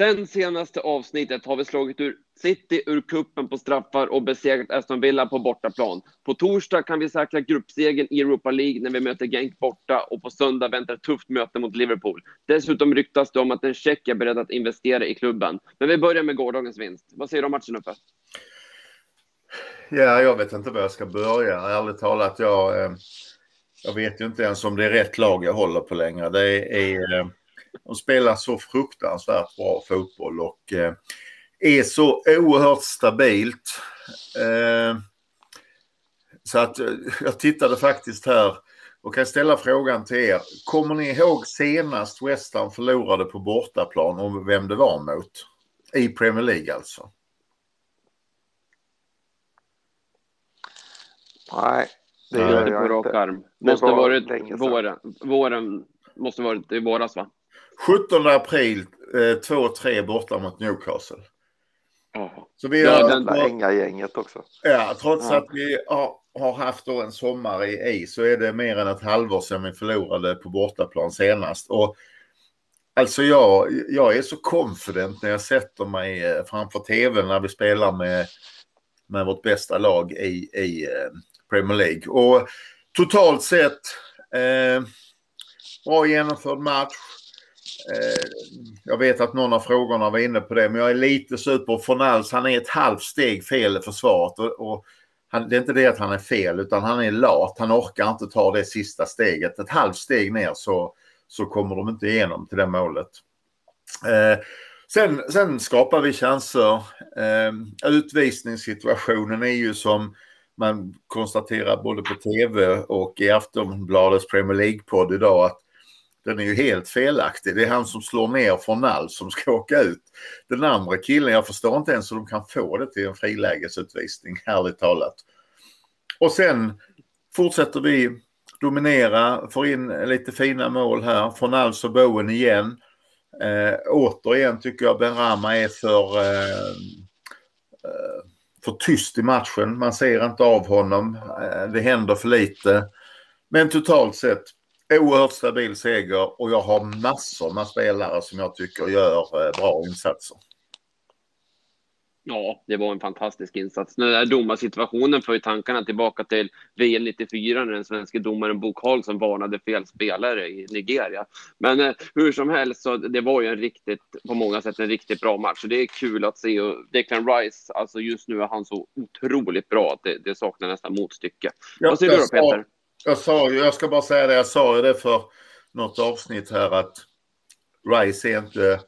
Sen senaste avsnittet har vi slagit ur City ur kuppen på straffar och besegrat Aston Villa på bortaplan. På torsdag kan vi säkra gruppsegern i Europa League när vi möter Genk borta och på söndag väntar ett tufft möte mot Liverpool. Dessutom ryktas det om att en tjeck är beredd att investera i klubben. Men vi börjar med gårdagens vinst. Vad säger du om matchen Uffe? Ja, jag vet inte var jag ska börja. Ärligt talat, jag, eh, jag vet ju inte ens om det är rätt lag jag håller på längre. Det är, eh, de spelar så fruktansvärt bra fotboll och eh, är så oerhört stabilt. Så att jag tittade faktiskt här och kan ställa frågan till er. Kommer ni ihåg senast West Ham förlorade på bortaplan och vem det var mot? I Premier League alltså. Nej, det gör jag rak arm. Måste var varit våren, våren. Måste varit i våras va? 17 april eh, 2-3 borta mot Newcastle. Oh. Så vi ja, har, den änga gänget också. Ja, trots ja. att vi har, har haft då en sommar i, i så är det mer än ett halvår sedan vi förlorade på bortaplan senast. Och Alltså jag, jag är så confident när jag sätter mig eh, framför tvn när vi spelar med, med vårt bästa lag i, i eh, Premier League. Och totalt sett eh, bra genomförd match. Eh, jag vet att någon av frågorna var inne på det, men jag är lite super Fornals. Han är ett halvt steg fel i försvaret. Och, och han, det är inte det att han är fel, utan han är lat. Han orkar inte ta det sista steget. Ett halvt steg ner så, så kommer de inte igenom till det målet. Eh, sen, sen skapar vi chanser. Eh, utvisningssituationen är ju som man konstaterar både på tv och i Aftonbladets Premier League-podd idag att den är ju helt felaktig. Det är han som slår ner från all som ska åka ut. Den andra killen, jag förstår inte ens hur de kan få det till en frilägesutvisning, härligt talat. Och sen fortsätter vi dominera, får in lite fina mål här. Från Alls och Bowen igen. Eh, återigen tycker jag Ben Rama är för eh, eh för tyst i matchen. Man ser inte av honom. Eh, det händer för lite. Men totalt sett oerhört stabil seger och jag har massor med spelare som jag tycker gör eh, bra insatser. Ja, det var en fantastisk insats. Den där domarsituationen för ju tankarna tillbaka till VM 94 när den svenska domaren Bo Karlsson varnade fel spelare i Nigeria. Men eh, hur som helst, så det var ju en riktigt, på många sätt en riktigt bra match. Så det är kul att se. Och Declan Rice, alltså just nu är han så otroligt bra att det, det saknar nästan motstycke. Ja, Vad säger du då Peter? Jag, sa, jag ska bara säga det, jag sa ju det för något avsnitt här att Rice är inte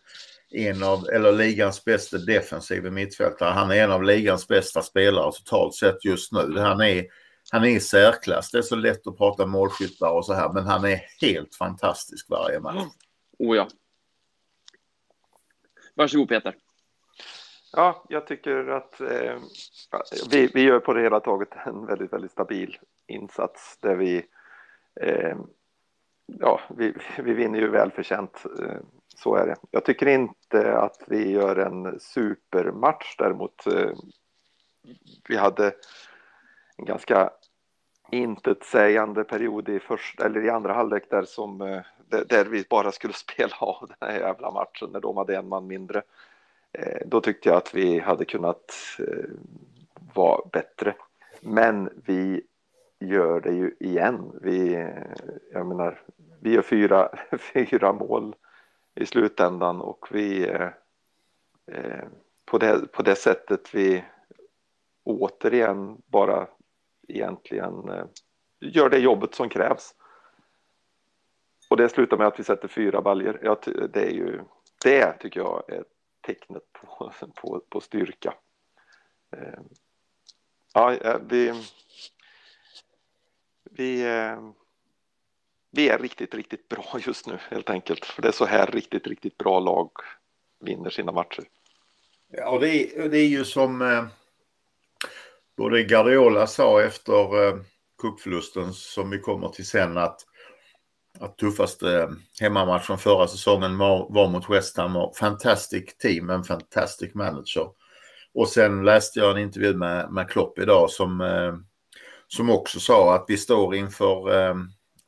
en av, eller ligans bästa defensiva mittfältare. Han är en av ligans bästa spelare totalt sett just nu. Han är, han är i särklass. Det är så lätt att prata målskyttar och så här, men han är helt fantastisk varje match. Oh ja. Varsågod Peter. Ja, jag tycker att eh, vi, vi gör på det hela taget en väldigt, väldigt stabil insats där vi eh, ja, vi, vi vinner ju välförtjänt. Eh, så är det. Jag tycker inte att vi gör en supermatch däremot. Eh, vi hade en ganska intetsägande period i, första, eller i andra halvlek där, som, eh, där vi bara skulle spela av den här jävla matchen när de hade en man mindre. Eh, då tyckte jag att vi hade kunnat eh, vara bättre. Men vi gör det ju igen. Vi, jag menar, vi gör fyra, fyra mål i slutändan och vi eh, på, det, på det sättet vi återigen bara egentligen eh, gör det jobbet som krävs. Och det slutar med att vi sätter fyra baljer. Ja, det är ju det tycker jag är tecknet på, på, på styrka. Eh, ja, vi, vi eh, vi är riktigt, riktigt bra just nu helt enkelt. För det är så här riktigt, riktigt bra lag vinner sina matcher. Ja, det är, det är ju som eh, både Guardiola sa efter eh, cupförlusten som vi kommer till sen att, att tuffaste eh, hemmamatchen förra säsongen var, var mot West Ham och fantastic team, en fantastic manager. Och sen läste jag en intervju med, med Klopp idag som, eh, som också sa att vi står inför eh,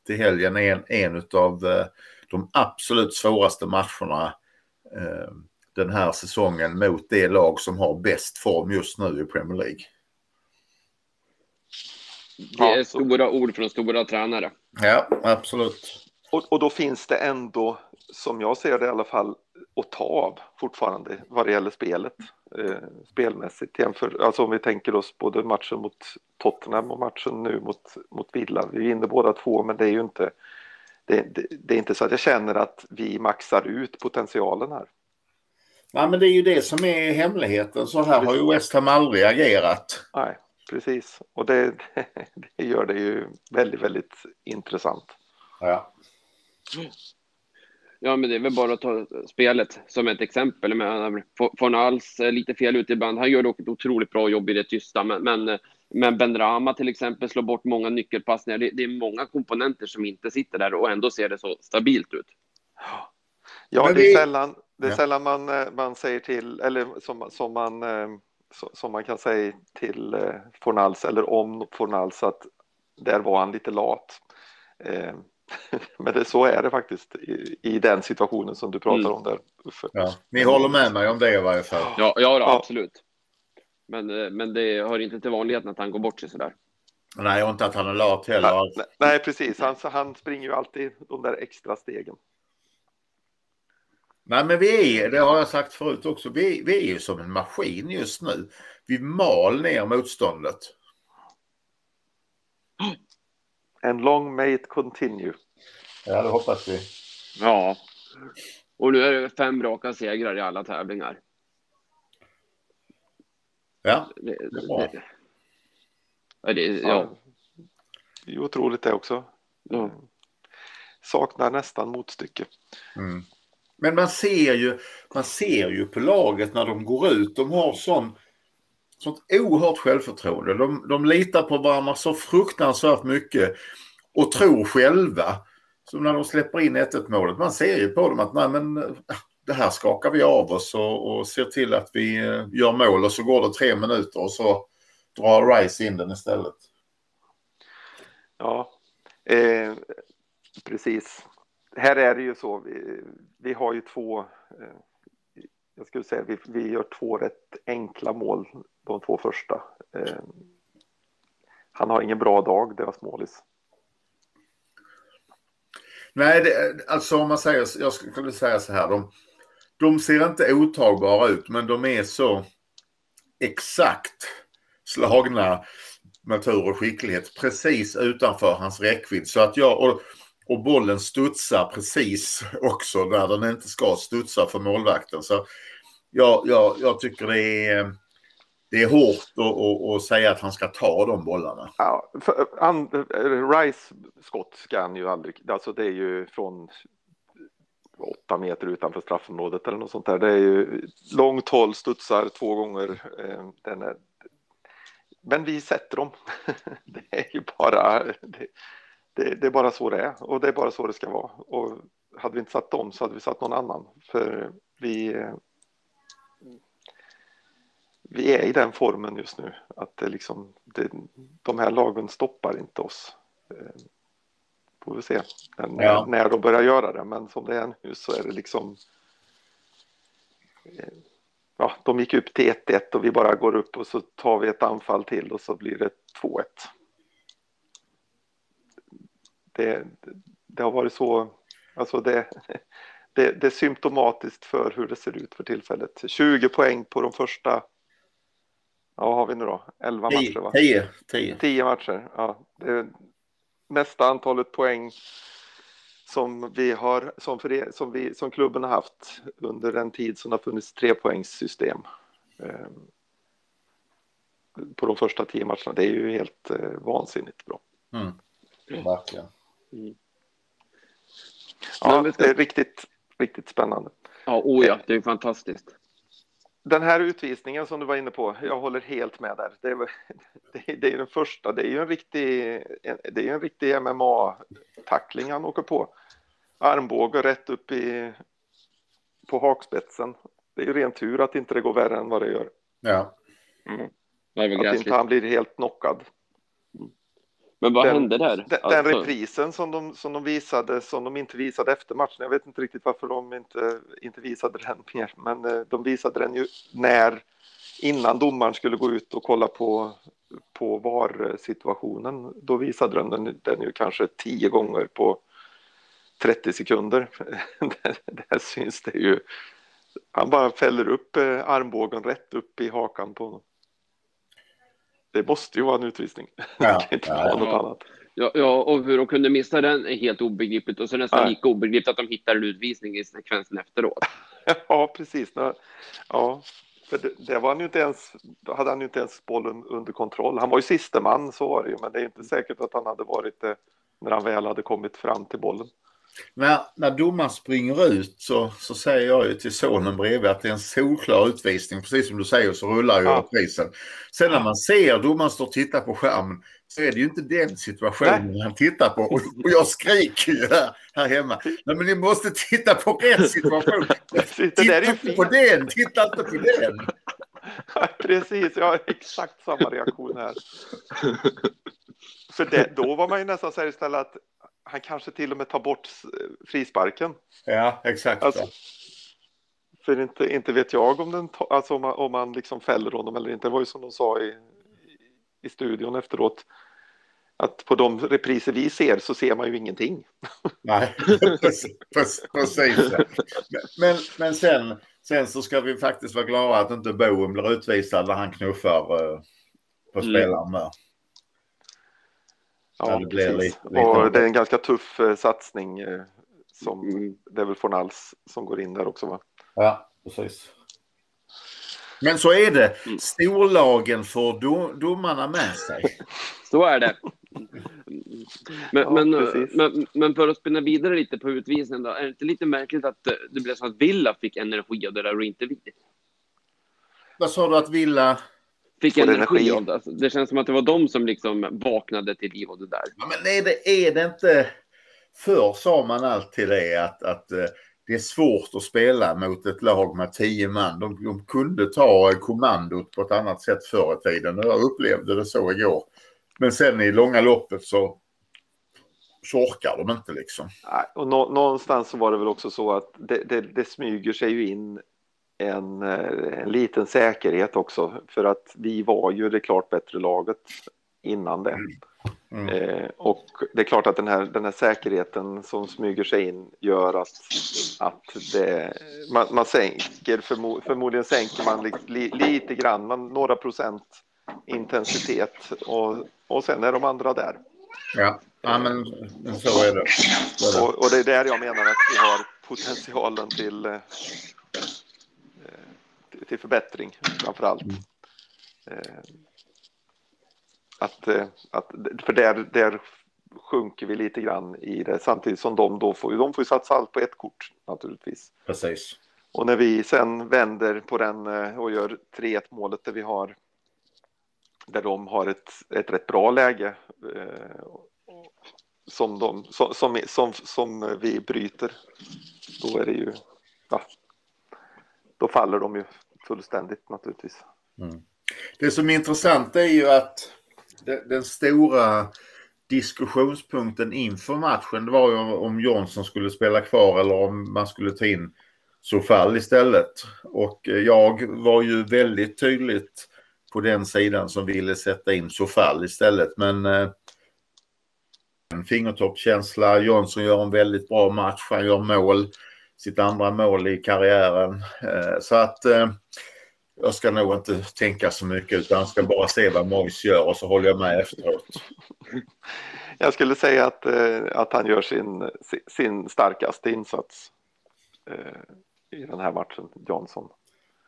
till helgen en, en av eh, de absolut svåraste matcherna eh, den här säsongen mot det lag som har bäst form just nu i Premier League. Det är stora ord från stora tränare. Ja, absolut. Och, och då finns det ändå, som jag ser det i alla fall, att ta av fortfarande vad det gäller spelet. Eh, spelmässigt jämför, alltså om vi tänker oss både matchen mot Tottenham och matchen nu mot, mot Villa. Vi vinner båda två, men det är ju inte det, det, det, är inte så att jag känner att vi maxar ut potentialen här. Nej, men det är ju det som är hemligheten. Så här precis. har ju West Ham aldrig agerat. Nej, precis. Och det, det gör det ju väldigt, väldigt intressant. Ja. Ja, men det är väl bara att ta spelet som ett exempel. Men Von Alls lite fel ute ibland. Han gör dock ett otroligt bra jobb i det tysta, men, men, men Ben Rama till exempel slår bort många nyckelpassningar. Det, det, är många komponenter som inte sitter där och ändå ser det så stabilt ut. Ja, det är sällan, det är ja. sällan man, eh, man säger till, eller som, som, man, eh, som man kan säga till eh, Fornals eller om Fornals att där var han lite lat. Men det, så är det faktiskt i, i den situationen som du pratar mm. om där, Uffe. Ja, ni håller med mig om det i varje fall? Ja, ja, då, absolut. Men, men det hör inte till vanligheten att han går bort sig sådär. Nej, och inte att han är lat heller. Nej, nej precis. Han, han springer ju alltid de där extra stegen. Nej, men vi är, det har jag sagt förut också, vi, vi är ju som en maskin just nu. Vi mal ner motståndet. And long may it continue. Ja, det hoppas vi. Ja. Och nu är det fem raka segrar i alla tävlingar. Ja, det, är bra. Det, ja, det, ja. det är otroligt det också. Ja. Saknar nästan motstycke. Mm. Men man ser, ju, man ser ju på laget när de går ut. De har sån, sånt oerhört självförtroende. De, de litar på varandra så fruktansvärt mycket och tror själva. Som när de släpper in 1-1 målet. Man ser ju på dem att nej men det här skakar vi av oss och, och ser till att vi eh, gör mål och så går det tre minuter och så drar Rice in den istället. Ja, eh, precis här är det ju så, vi, vi har ju två, eh, jag skulle säga vi, vi gör två rätt enkla mål, de två första. Eh, han har ingen bra dag, deras målis. Nej, det, alltså om man säger, jag skulle säga så här, de, de ser inte otagbara ut, men de är så exakt slagna med tur och skicklighet precis utanför hans räckvidd. Så att jag, och och bollen studsar precis också där den inte ska studsa för målvakten. Så jag, jag, jag tycker det är, det är hårt att, säga att han ska ta de bollarna. Ja, för, an, Rice skott ska han ju aldrig, alltså det är ju från åtta meter utanför straffområdet eller något sånt där. Det är ju långt håll, studsar två gånger. Eh, den är, men vi sätter dem. Det är ju bara, det, det, det, är bara så det är och det är bara så det ska vara. Och hade vi inte satt dem så hade vi satt någon annan. För vi, vi är i den formen just nu att det liksom, det, de här lagen stoppar inte oss. Eh, får vi se när, ja. när de börjar göra det. Men som det är nu så är det liksom eh, Ja, de gick upp till 1-1 och vi bara går upp och så tar vi ett anfall till och så blir det 2-1 det, det har varit så, alltså det, det, det, är symptomatiskt för hur det ser ut för tillfället. 20 poäng på de första, ja vad har vi nu då, 11 matcher va? 10, 10. 10 matcher, ja. Det mesta antalet poäng som vi har, som, för som, vi, som klubben har haft under den tid som det har funnits trepoängssystem. Eh, på de första tio matcherna. Det är ju helt eh, vansinnigt bra. Mm. Verkligen. Mm. Ja, det är riktigt, riktigt spännande. Ja, oh ja, det är fantastiskt. Den här utvisningen som du var inne på, jag håller helt med där. Det är, det är den första, det är ju en riktig, det är en riktig MMA-tackling han åker på. Armbåge rätt upp i, på hakspetsen. Det är ju ren tur att inte det går värre än vad det gör. Ja. Mm. att inte han blir helt knockad. Men vad den, hände där? Den, alltså... den reprisen som de, som de visade, som de inte visade efter matchen. Jag vet inte riktigt varför de inte, inte visade den mer, men eh, de visade den ju när innan domaren skulle gå ut och kolla på, på VAR-situationen. Då visade den, den den ju kanske tio gånger på 30 sekunder. där syns det ju. Han bara fäller upp eh, armbågen rätt upp i hakan på honom. Det måste ju vara en utvisning. Ja, det kan inte vara något annat. Ja, ja, och hur de kunde missa den är helt obegripligt och så nästan lika obegripligt att de hittar en utvisning i sekvensen efteråt. ja, precis. Ja, för det, det, var han ju inte ens, då hade han ju inte ens bollen under kontroll. Han var ju siste man, så var det ju, men det är inte säkert att han hade varit det när han väl hade kommit fram till bollen. När, när domaren springer ut så, så säger jag ju till sonen bredvid att det är en solklar utvisning. Precis som du säger så rullar ju ja. reprisen. Sen när man ser domaren stå och titta på skärmen så är det ju inte den situationen Nej. han tittar på. Och, och jag skriker ju här, här hemma. Nej, men ni måste titta på rätt situation. titta inte på den, titta inte på den. Precis, jag har exakt samma reaktion här. För det, då var man ju nästan så här istället att han kanske till och med tar bort frisparken. Ja, exakt. Alltså, för inte, inte vet jag om, den, alltså om, man, om man liksom fäller honom eller inte. Det var ju som de sa i, i studion efteråt. Att på de repriser vi ser så ser man ju ingenting. Nej, precis. Men, men sen, sen så ska vi faktiskt vara glada att inte Boen blir utvisad när han knuffar uh, på mm. spelaren där. Ja, det blir lite, lite och det är en ganska tuff uh, satsning. Uh, som, mm. Det är väl Fornals som går in där också va? Ja, precis. Men så är det. Mm. Storlagen får domarna med sig. Så är det. Men, ja, men, men, men, för att spinna vidare lite på utvisningen då, är det inte lite märkligt att det blev så att Villa fick energi av det där och inte vi? Vad sa du att Villa? Fick energi, energi av det. Alltså, det känns som att det var de som liksom vaknade till liv av det där. Ja, men är det, är det inte... Förr sa man alltid det att, att eh, det är svårt att spela mot ett lag med tio man. De, de kunde ta kommandot på ett annat sätt förr i tiden. Jag upplevde det så igår. Men sen i långa loppet så, så orkar de inte liksom. Och nå, någonstans så var det väl också så att det, det, det smyger sig ju in en, eh, en, liten säkerhet också för att vi var ju det klart bättre laget innan det. Mm. Mm. Eh, och det är klart att den här, den här säkerheten som smyger sig in gör att, att det, man, man sänker, förmo, förmodligen sänker man li, li, lite grann, man, några procent intensitet och, och sen är de andra där. Ja, ja men så är det. Så är det. Och, och, det är där jag menar att vi har potentialen till, eh, till förbättring framför allt. Mm. Eh, att, eh, att, för där, där sjunker vi lite grann i det samtidigt som de då får, de får satsa allt på ett kort naturligtvis. Precis. Och när vi sen vänder på den eh, och gör 3-1 målet där vi har där de har ett, ett rätt bra läge eh, som, de, som, som, som, som vi bryter, då är det ju, ja, då faller de ju fullständigt naturligtvis. Mm. Det som är intressant är ju att den stora diskussionspunkten inför matchen det var ju om Johnson skulle spela kvar eller om man skulle ta in Sofall istället. Och eh, jag var ju väldigt tydligt på den sidan som ville sätta in Sofall istället. Men eh, en fingertoppskänsla. Johnson gör en väldigt bra match. Han gör mål. Sitt andra mål i karriären. Eh, så att eh, jag ska nog inte tänka så mycket utan jag ska bara se vad Mois gör och så håller jag med efteråt. Jag skulle säga att, eh, att han gör sin, sin starkaste insats i den här matchen, Johnson.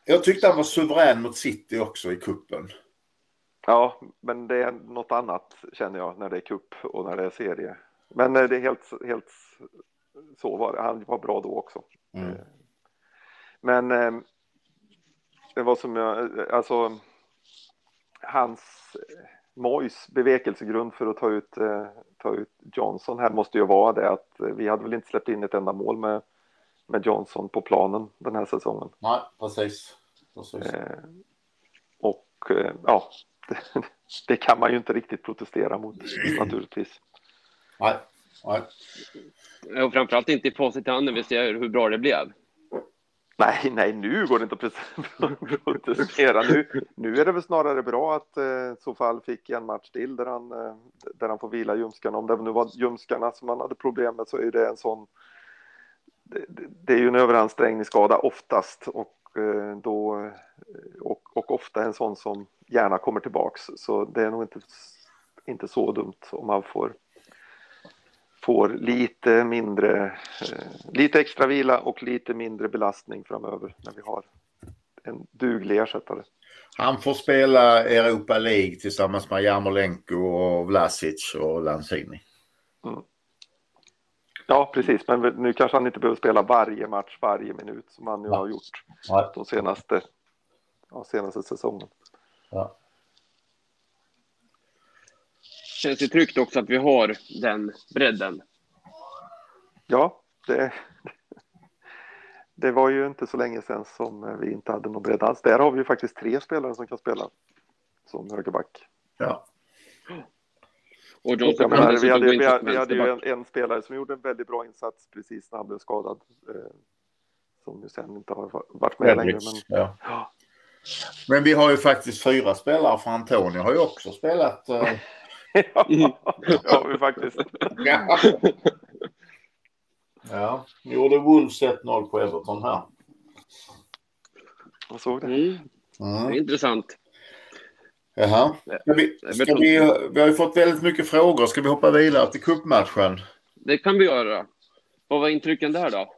Jag tyckte han var suverän mot City också i kuppen. Ja, men det är något annat känner jag när det är kupp och när det är serie. Men det är helt, helt så var det. Han var bra då också. Mm. Men det var som jag, alltså hans Mois bevekelsegrund för att ta ut, ta ut Johnson här måste ju vara det att vi hade väl inte släppt in ett enda mål med, med Johnson på planen den här säsongen. Nej, precis. precis. Eh, och eh, ja, det, det, kan man ju inte riktigt protestera mot naturligtvis. Nej, nej. Och framförallt inte i facit i hand när vi ser hur bra det blev. Nej, nej, nu går det inte att protestera. Nu, nu är det väl snarare bra att eh, Sofall fick en match till där han, eh, där han får vila ljumskarna. Om det nu var ljumskarna som han hade problem med så är det en sån. Det, det är ju en överansträngningsskada oftast och eh, då och, och ofta en sån som gärna kommer tillbaks. Så det är nog inte, inte så dumt om man får får lite mindre, eh, lite extra vila och lite mindre belastning framöver när vi har en duglig ersättare. Han får spela Europa League tillsammans med Jarmolenko och Vlasic och Lanzini. Mm. Ja, precis. Men nu kanske han inte behöver spela varje match, varje minut som han nu har gjort ja. de senaste, ja, senaste säsongen. Ja. Känns det tryggt också att vi har den bredden? Ja, det, det var ju inte så länge sedan som vi inte hade någon bredd alls. Där har vi ju faktiskt tre spelare som kan spela som högerback. Ja. Och jag menar, vi, hade, vi, hade, vi hade ju en, en, spelare som gjorde en väldigt bra insats precis när han blev skadad. Eh, som ju sen inte har varit med längre. Men, ja. ja. men vi har ju faktiskt fyra spelare, för Antonio har ju också spelat. Eh... ja, det har vi faktiskt. Ja, gjorde Wolves 1-0 på Everton här. Jag såg det. Mm. Mm. det är intressant. Jaha. Ska vi, ska vi, vi har ju fått väldigt mycket frågor. Ska vi hoppa vidare till kuppmatchen? Det kan vi göra. Vad var intrycken där då?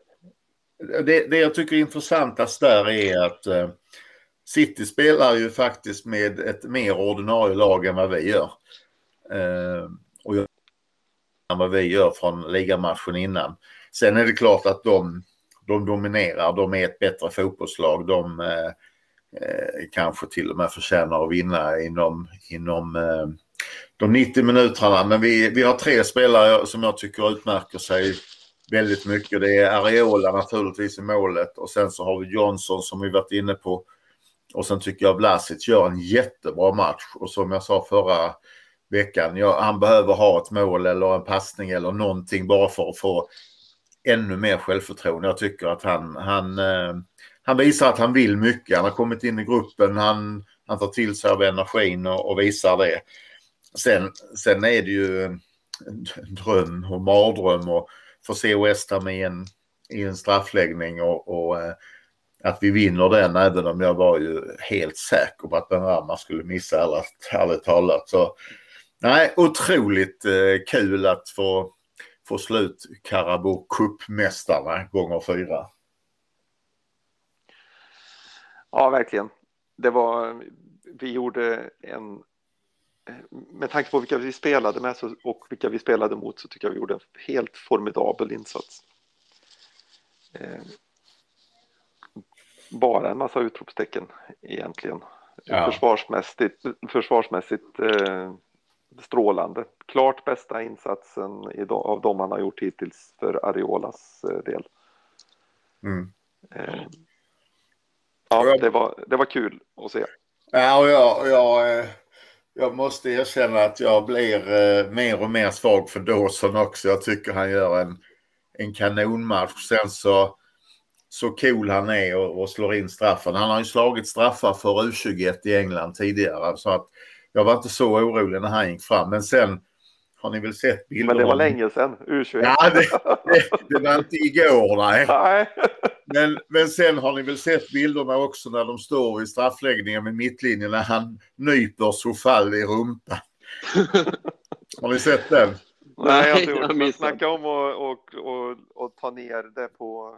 Det, det jag tycker är intressantast där är att uh, City spelar ju faktiskt med ett mer ordinarie lag än vad vi gör. Eh, och än vad vi gör från ligamatchen innan. Sen är det klart att de, de dominerar, de är ett bättre fotbollslag. De eh, eh kanske till och med förtjänar att vinna inom, inom eh, de 90 minuterna. Men vi, vi har tre spelare som jag tycker utmärker sig väldigt mycket. Det är Areola naturligtvis i målet och sen så har vi Johnson som vi varit inne på. Och sen tycker jag Vlasic gör en jättebra match och som jag sa förra veckan, ja, han behöver ha ett mål eller en passning eller någonting bara för att få ännu mer självförtroende. Jag tycker att han, han, eh, han visar att han vill mycket. Han har kommit in i gruppen, han, han tar till sig av energin och, och visar det. Sen, sen är det ju en dröm och mardröm att få se West Ham i en, i en straffläggning och, och eh, att vi vinner den även om jag var ju helt säker på att Ben Rama skulle missa ärligt talat. Så, nej, otroligt eh, kul att få få slut Carabao Cup-mästarna gånger fyra. Ja, verkligen. Det var, vi gjorde en, med tanke på vilka vi spelade med och vilka vi spelade mot så tycker jag vi gjorde en helt formidabel insats. Eh, bara en massa utropstecken egentligen. Ja. Försvarsmässigt, försvarsmässigt eh, strålande. Klart bästa insatsen av de han har gjort hittills för Ariolas eh, del. Mm. Eh, ja, det var, det var kul att se. Ja, och jag, jag, eh, jag måste erkänna att jag blir mer och mer svag för Dawson också. Jag tycker han gör en, en kanonmatch. Sen så, så cool han är och, och slår in straffen. Han har ju slagit straffar för U21 i England tidigare. Så att jag var inte så orolig när han gick fram. Men sen har ni väl sett bilder? Men det var länge sedan, U21. Ja, det, det, det var inte igår nej. nej. Men, men sen har ni väl sett bilderna också när de står i straffläggningen med mittlinjen när han nyper Sofall i rumpan. har ni sett den? Nej, jag har inte gjort Snacka om att och, och, och ta ner det på,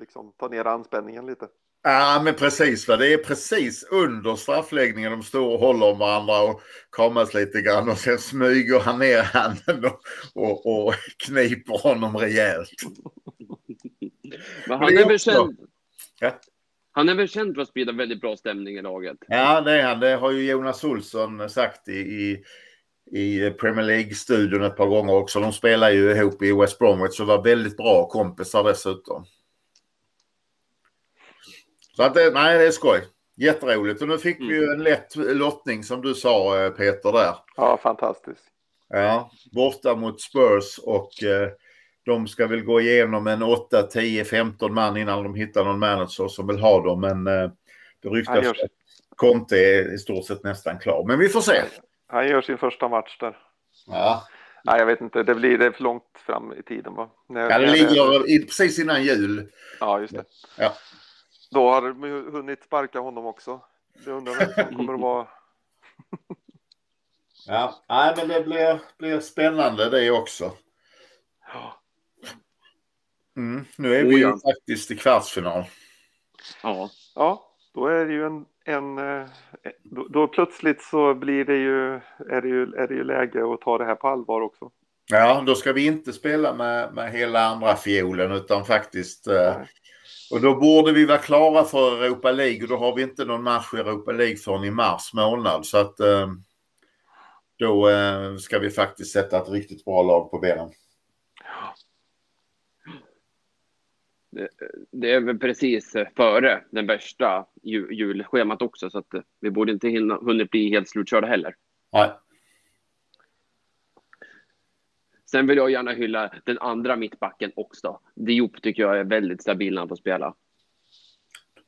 liksom ta ner anspänningen lite. Ja, men precis. Va? Det är precis under straffläggningen de står och håller om varandra och kramas lite grann och sen smyger han ner handen och, och, och kniper honom rejält. Men han är, väl känd... Ja? Han är väl känd för att sprida väldigt bra stämning i laget? Ja, det är han. Det har ju Jonas Olsson sagt i, i, i Premier League-studion ett par gånger också. De spelar ju ihop i West Bromwich och var väldigt bra kompisar dessutom. Så att det, nej, det är skoj. jätteroligt. Och nu fick vi ju en lätt lottning som du sa eh, Peter där. Ja, fantastiskt. Ja, borta mot Spurs och eh, de ska väl gå igenom en 8, 10, 15 man innan de hittar någon manager som vill ha dem. Men eh, det ryktas att Conte är i stort sett nästan klar. Men vi får se. Han gör sin första match där. Ja, Nej, jag vet inte. Det blir det är för långt fram i tiden va? När, ja det ligger precis innan jul. Ja, just det. Ja. Då har de hunnit sparka honom också. Jag undrar vem som kommer att vara... Ja, nej, men det blir, blir spännande det också. Ja, Mm. Nu är vi ju Oh, ja. faktiskt i kvartsfinal. Ja. Ja, då är det ju en... en eh, då, då plötsligt så blir det ju är, det ju... är det ju läge att ta det här på allvar också. Ja, då ska vi inte spela med, med hela andra fiolen utan faktiskt... Eh, Nej. Och då borde vi vara klara för Europa League och då har vi inte någon match i Europa League förrän i mars månad. Så att eh, då eh, ska vi faktiskt sätta ett riktigt bra lag på benen. Det är väl precis före den värsta ju, julschemat också, så att vi borde inte hinna, hunnit bli helt slutkörda heller. Nej. Sen vill jag gärna hylla den andra mittbacken också. Diop tycker jag är väldigt stabil när han får spela.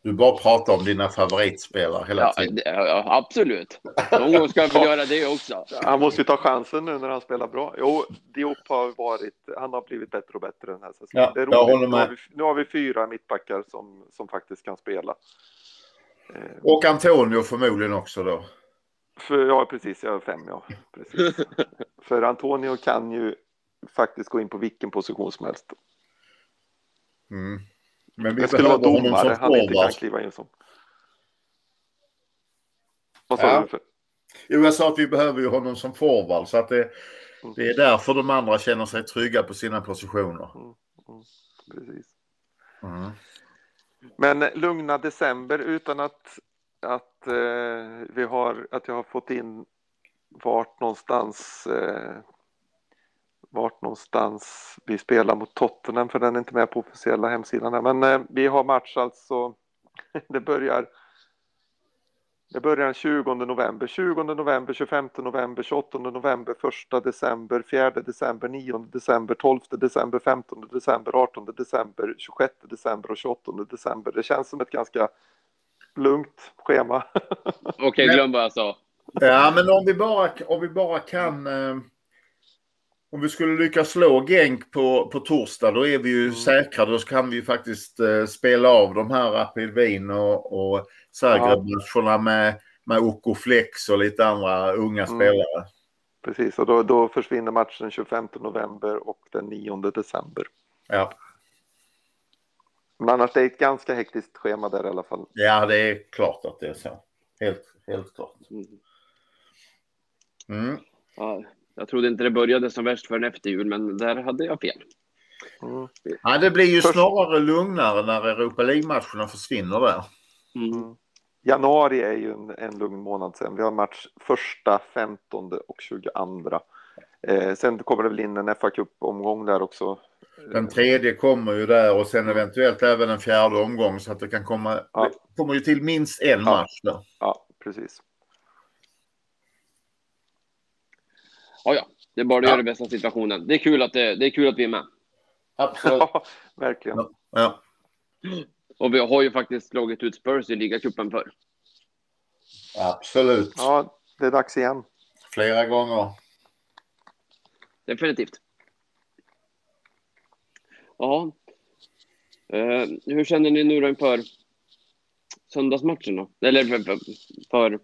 Du bara pratar om dina favoritspelare hela Ja, tiden. ja, absolut. Någon gång ska jag väl göra det också. Han måste ju ta chansen nu när han spelar bra. Jo, Diop har varit, han har blivit bättre och bättre den här säsongen. Ja, det är jag håller roligt. Nu har, med. vi, nu har vi fyra mittbackar som, som faktiskt kan spela. Eh, Och Antonio förmodligen också då. För, ja, precis. Jag är fem, ja. Precis. För Antonio kan ju faktiskt gå in på vilken position som helst. Mm. Men vi Det skulle vara domare han inte kan kliva in som. Vad sa Ja. du? För? Jo, jag sa att vi behöver ju honom som forward så att det, Mm. det är därför de andra känner sig trygga på sina positioner. Precis. Mm. Men lugna december utan att, att, eh, vi har, att jag har fått in vart någonstans eh, vart någonstans vi spelar mot Tottenham för den är inte med på officiella hemsidan här. Men eh, vi har match alltså. Det börjar. Det börjar den 20 november, 20 november, 25 november, 28 november, 1 december, 4 december, 9 december, 12 december, 15 december, 18 december, 26 december och 28 december. Det känns som ett ganska lugnt schema. Okej, glöm vad jag sa. Ja, men om vi bara, om vi bara kan... Eh, om vi skulle lyckas slå Genk på, på torsdag, då är vi ju Mm. säkra. Då kan vi ju faktiskt eh, spela av de här Rapid Wien och, och Zagreb-matcherna med, med Oko Flex och lite andra unga Mm. spelare. Precis, och då, då försvinner matchen den 25 november och den 9 december. Ja. Men annars det är ett ganska hektiskt schema där i alla fall. ja, det är klart att det är så. Helt, helt klart. Mm. Mm. Ja, jag trodde inte det började som värst förrän efter jul, men där hade jag fel. Mm. Ja, det blir ju Först- snarare lugnare när Europa League-matcherna försvinner där. Mm. Mm. Januari är ju en, en lugn månad sen. Vi har match första, 15 och 22. Eh, sen kommer det väl in en fa Cup-omgång där också. Den tredje kommer ju där och sen eventuellt även en fjärde omgång så att det kan komma. Ja. Det kommer ju till minst en Ja. match där. Ja, precis. Ja, ja, det är bara att Ja. göra det bästa av situationen. Det är kul att, det, det är kul att vi är med. Absolut. Ja, verkligen. Ja. Och vi har ju faktiskt slagit ut Spurs i ligacupen förr. Absolut. Ja, det är dags igen. Flera gånger. Definitivt. Ja. Eh, hur känner ni nu då inför söndagsmatchen då? Eller för, för, för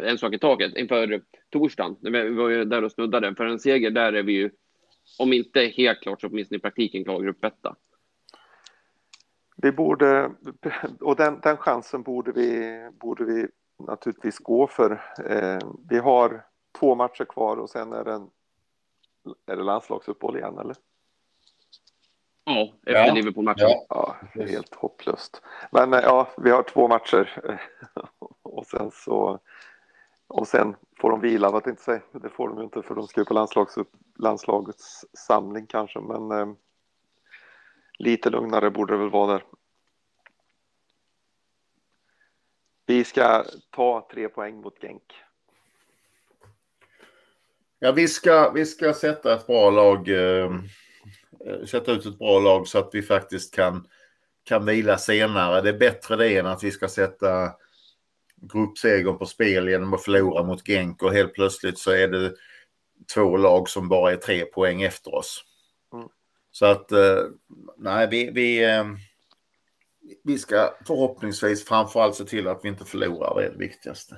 en sak i taget, inför torsdagen. Vi var ju där och snuddade. För en seger där är vi ju, om inte helt klart så åtminstone i praktiken klar gruppetta. Vi borde, och den, den chansen borde vi, borde vi naturligtvis gå för. Eh, vi har två matcher kvar och sen är det, en, är det landslagsuppehåll igen eller? Ja, efter Ja. Liverpool-matchen. Ja. Helt hopplöst. Men eh, ja, vi har två matcher och sen så och sen får de vila, vad inte säga. Det får de ju inte för de ska ju på landslags, landslagets samling kanske, men eh, lite lugnare borde det väl vara där. Vi, vi ska ta tre poäng mot Genk. Ja, vi ska, vi ska sätta ett bra lag. Eh, eh, sätta ut ett bra lag så att vi faktiskt kan, kan vila senare. Det är bättre det än att vi ska sätta gruppsegern på spel genom att förlora mot Genk och helt plötsligt så är det två lag som bara är tre poäng efter oss. Mm. Så att, eh, nej, vi, vi, eh, vi ska förhoppningsvis framförallt se till att vi inte förlorar, det är det viktigaste.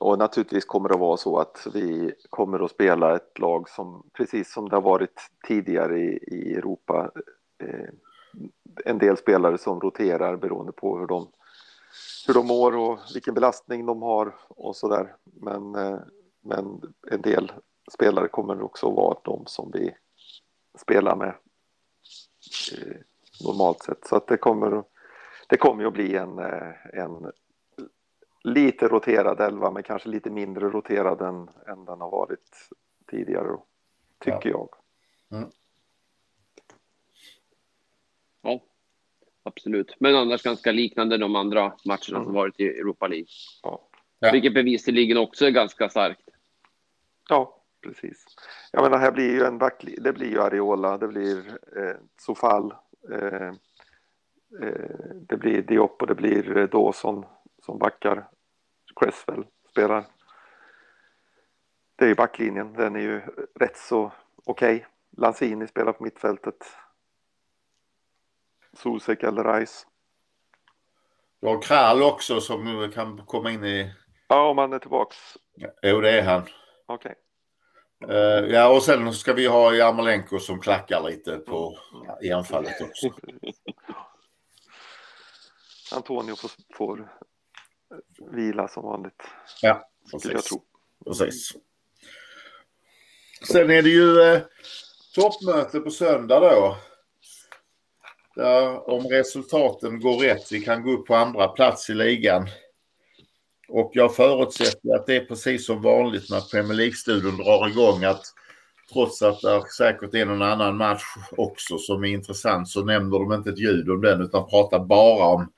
Och naturligtvis kommer det att vara så att vi kommer att spela ett lag som precis som det har varit tidigare i, i Europa. Eh, en del spelare som roterar beroende på hur de, hur de mår och vilken belastning de har och så där. Men, eh, men en del spelare kommer också att vara de som vi spelar med eh, normalt sett. Så att det kommer, det kommer att bli en, eh, en lite roterad elva, men kanske lite mindre roterad än, än den har varit tidigare, tycker ja. jag. Mm. Ja, absolut. Men annars ganska liknande de andra matcherna mm. som varit i Europa League. Ja. Ja. Vilket bevisligen också är ganska starkt. Ja, precis. Jag menar, här blir ju en backli det blir ju Areola, det blir eh, Sofal, eh, eh, det blir Diop och det blir Dawson som backar. Cresswell spelar. Det är ju backlinjen, den är ju rätt så okej. Okay. Lanzini spelar på mittfältet. Zuzek eller Rice. Du har Kral också som kan komma in i... Ja, om han är tillbaks. Jo, det är han. Okej. Okay. Uh, eh, ja, och sen ska vi ha Jarmolenko som klackar lite på, mm. i anfallet också. Antonio får, får vila som vanligt. Ja, precis. Jag tro. precis. Sen är det ju eh, toppmöte på söndag då. Där, om resultaten går rätt, vi kan gå upp på andra plats i ligan. Och jag förutsätter att det är precis som vanligt när Premier League-studion drar igång att trots att det säkert är någon annan match också som är intressant så nämner de inte ett ljud om den utan pratar bara om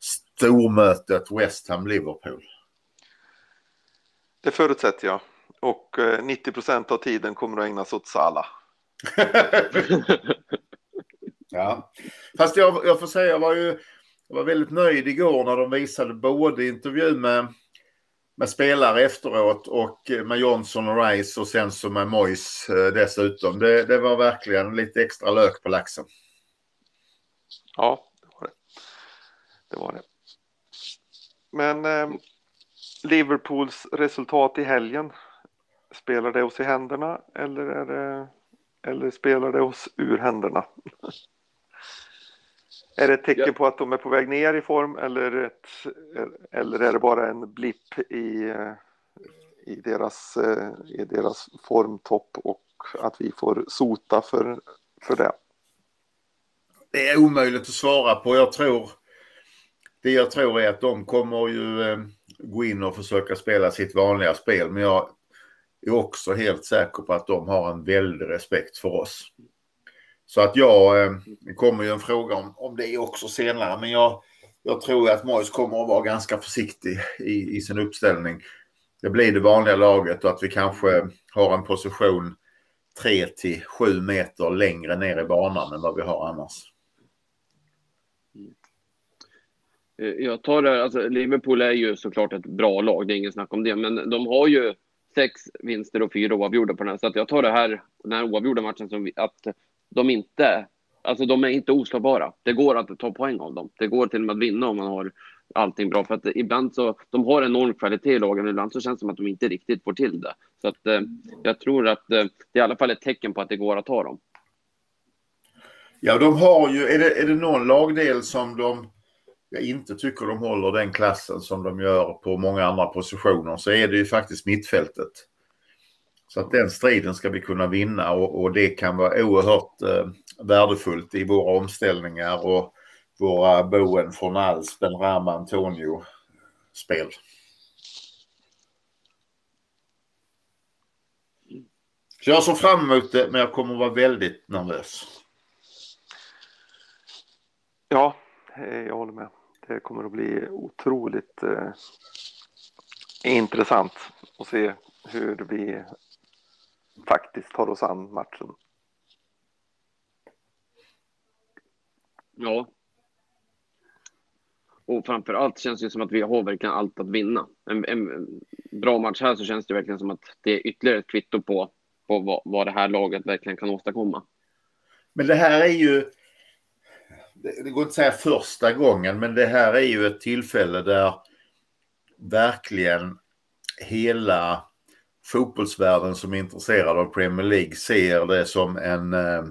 stormötet West Ham-Liverpool? Det förutsätter jag. Och 90 eh, procent av tiden kommer att ägnas åt Sala. ja, fast jag, jag får säga, jag var ju jag var väldigt nöjd igår när de visade både intervju med, med spelare efteråt och med Johnson och Rice och sen så med Mois eh, dessutom. Det, det var verkligen lite extra lök på laxen. Ja, det var det. Det var det. Men eh, Liverpools resultat i helgen, spelar det oss i händerna eller, är det, eller spelar det oss ur händerna? är det ett tecken ja. på att de är på väg ner i form eller, ett, eller är det bara en blipp i, i, deras, i deras formtopp och att vi får sota för, för det? Det är omöjligt att svara på. Jag tror det jag tror är att de kommer ju eh, gå in och försöka spela sitt vanliga spel. Men jag är också helt säker på att de har en väldig respekt för oss. Så att jag, eh, det kommer ju en fråga om, om det också senare, men jag, jag tror att Mois kommer att vara ganska försiktig i, i sin uppställning. Det blir det vanliga laget och att vi kanske har en position 3 till 7 meter längre ner i banan än vad vi har annars. Eh, jag tar det, alltså Liverpool är ju såklart ett bra lag, det är inget snack om det, men de har ju sex vinster och fyra oavgjorda på den här, så att jag tar det här, den här oavgjorda matchen som att de inte, alltså de är inte oslagbara. Det går att ta poäng av dem. Det går till och med att vinna om man har allting bra, för att ibland så, de har enorm kvalitet i lagen, ibland så känns det som att de inte riktigt får till det. Så att eh, jag tror att eh, det är i alla fall ett tecken på att det går att ta dem. Ja, de har ju, är det, är det någon lagdel som de jag inte tycker de håller den klassen som de gör på många andra positioner så är det ju faktiskt mittfältet. Så att den striden ska vi kunna vinna och, och det kan vara oerhört eh, värdefullt i våra omställningar och våra Boen från Alls, Ram Rama, Antonio spel. Så jag ser fram emot det men jag kommer att vara väldigt nervös. Ja, eh, jag håller med. det kommer att bli otroligt eh, intressant att se hur vi faktiskt tar oss an matchen. Ja. Och framför allt känns det som att vi har verkligen allt att vinna. En, en bra match här så känns det verkligen som att det är ytterligare ett kvitto på, på vad, vad det här laget verkligen kan åstadkomma. Men det här är ju, det går inte att säga första gången, men det här är ju ett tillfälle där verkligen hela fotbollsvärlden som är intresserad av Premier League ser det som en, eh,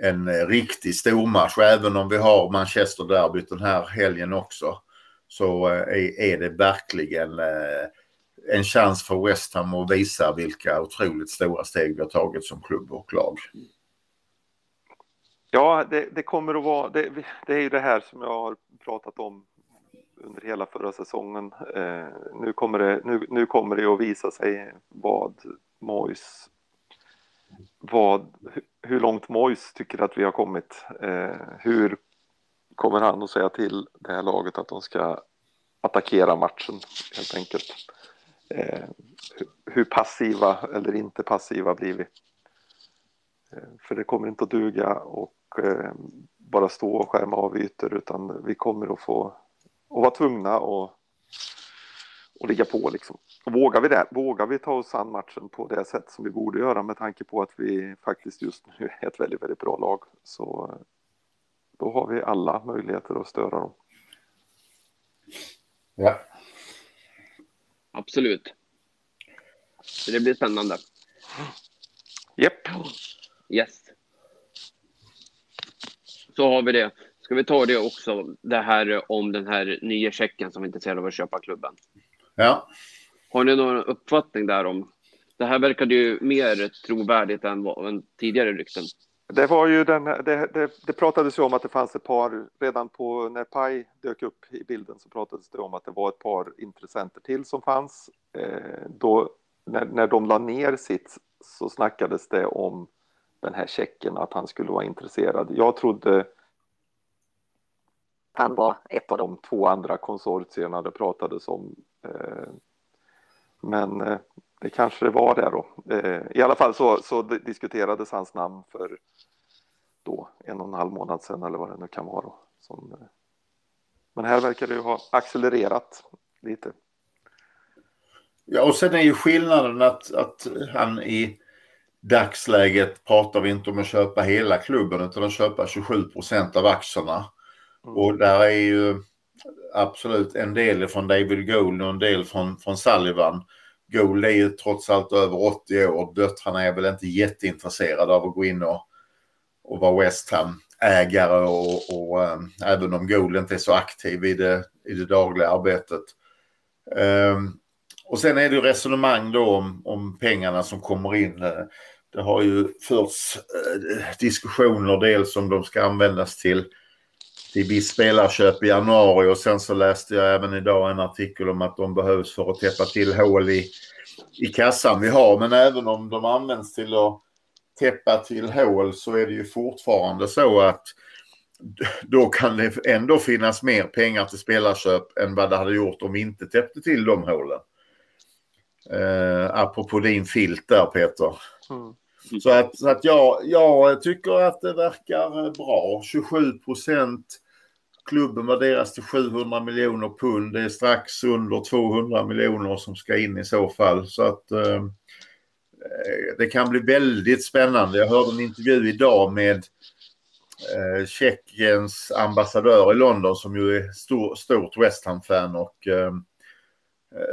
en riktig stormatch. Även om vi har Manchester-derbyt den här helgen också så eh, är det verkligen eh, en chans för West Ham att visa vilka otroligt stora steg vi har tagit som klubb och lag. Ja, det, det kommer att vara, det, det, är ju det här som jag har pratat om under hela förra säsongen. Eh, nu, kommer det, nu, nu kommer det att visa sig vad Mois, vad, hur långt Mois tycker att vi har kommit. Eh, hur kommer han att säga till det här laget att de ska attackera matchen helt enkelt. Eh, hur passiva eller inte passiva blir vi? Eh, för det kommer inte att duga och eh, bara stå och skärma av ytor utan vi kommer att få och vara tvungna att och ligga på liksom. Och vågar vi det, vågar vi ta oss an matchen på det sätt som vi borde göra med tanke på att vi faktiskt just nu är ett väldigt, väldigt bra lag så då har vi alla möjligheter att störa dem. Ja. Absolut. Så det blir spännande. Japp. Yep. Yes. Så har vi det. Ska vi ta det också, det här om den här nya checken som är intresserad av att köpa klubben? Ja. Har ni någon uppfattning där om? Det här verkade ju mer trovärdigt än, än tidigare rykten. Det var ju den, det, det, det pratades ju om att det fanns ett par, redan på när Pai dök upp i bilden så pratades det om att det var ett par intressenter till som fanns. Eh, då, när, när de la ner sitt så snackades det om den här checken, att han skulle vara intresserad. Jag trodde han var ett av de två andra konsortierna det pratades om. Eh, men eh, det kanske det var det då. Eh, I alla fall så, så diskuterades hans namn för då en och en halv månad sedan eller vad det nu kan vara. Då, som, men här verkar det ju ha accelererat lite. Ja, och sen är ju skillnaden att, att han i dagsläget pratar vi inte om att köpa hela klubben utan att köpa 27 procent av aktierna. Mm. Och där är ju absolut en del från David Gould och en del från, från Sullivan. Gould är ju trots allt över 80 år. Döttrarna är väl inte jätteintresserade av att gå in och, och vara West Ham-ägare och, och ähm, även om Gould inte är så aktiv i det, i det dagliga arbetet. Ähm, och sen är det resonemang då om, om pengarna som kommer in. Det har ju förts äh, diskussioner dels om de ska användas till till viss spelarköp i januari och sen så läste jag även idag en artikel om att de behövs för att täppa till hål i, i kassan vi har. Men även om de används till att täppa till hål så är det ju fortfarande så att då kan det ändå finnas mer pengar till spelarköp än vad det hade gjort om vi inte täppte till de hålen. Eh, apropå din filt där Peter. Mm. Så att, så att jag, jag tycker att det verkar eh, bra. 27 procent. Klubben värderas till 700 miljoner pund. Det är strax under 200 miljoner som ska in i så fall. Så att ehm, eh, det kan bli väldigt spännande. Jag hörde en intervju idag med eh, Tjeckiens ambassadör i London som ju är stor, stort West Ham-fan och eh,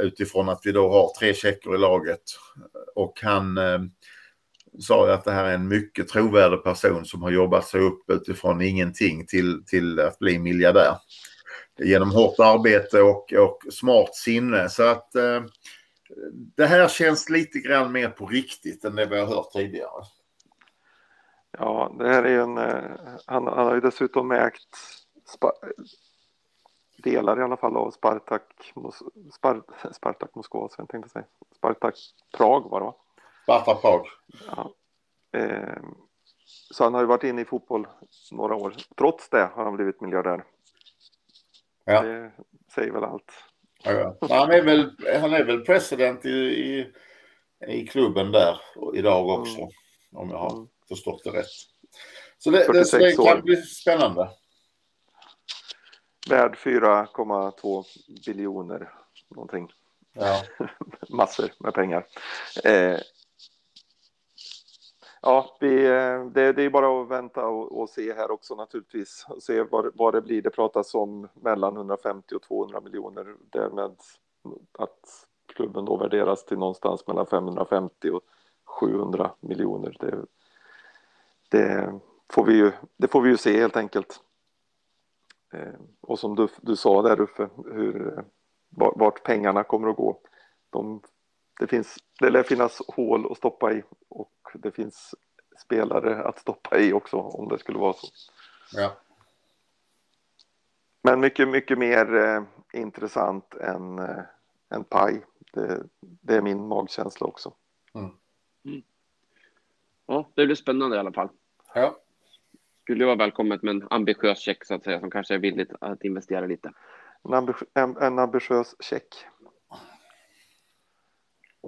utifrån att vi då har tre tjecker i laget. Och han eh, sa att det här är en mycket trovärdig person som har jobbat sig upp utifrån ingenting till, till att bli miljardär. Genom hårt arbete och, och smart sinne. Så att eh, det här känns lite grann mer på riktigt än det vi har hört tidigare. Ja, det här är ju en... Eh, han, han har ju dessutom ägt delar i alla fall av Spartak, Spart, Spartak Moskva, så jag tänkte säga. Spartak Prag var det va? Sparta Prag. Ja. Eh, så han har ju varit inne i fotboll några år. Trots det har han blivit miljardär. Ja. Det säger väl allt. Ja, han, är väl, han är väl president i, i, i klubben där idag också. Mm. Om jag har mm. förstått det rätt. Så det, det, det kan bli spännande. Värd 4,2 biljoner någonting. Ja. Massor med pengar. Eh, ja, vi, det, det, är bara att vänta och, och, se här också naturligtvis. Se vad, vad det blir. Det pratas om mellan 150 och 200 miljoner. Därmed att klubben då värderas till någonstans mellan 550 och 700 miljoner. Det, det, får, vi ju, det får vi ju se helt enkelt. Eh, och som du, du sa där Uffe, hur, vart pengarna kommer att gå. De, det, finns, det lär finnas hål att stoppa i och det finns spelare att stoppa i också om det skulle vara så. Ja. Men mycket, mycket mer eh, intressant än, eh, än paj. Det, det, är min magkänsla också. Mm. Mm. Ja, det blir spännande i alla fall. Ja. Skulle vara välkommet med en ambitiös check så att säga som kanske är villigt att investera lite. En, ambi en, en ambitiös check.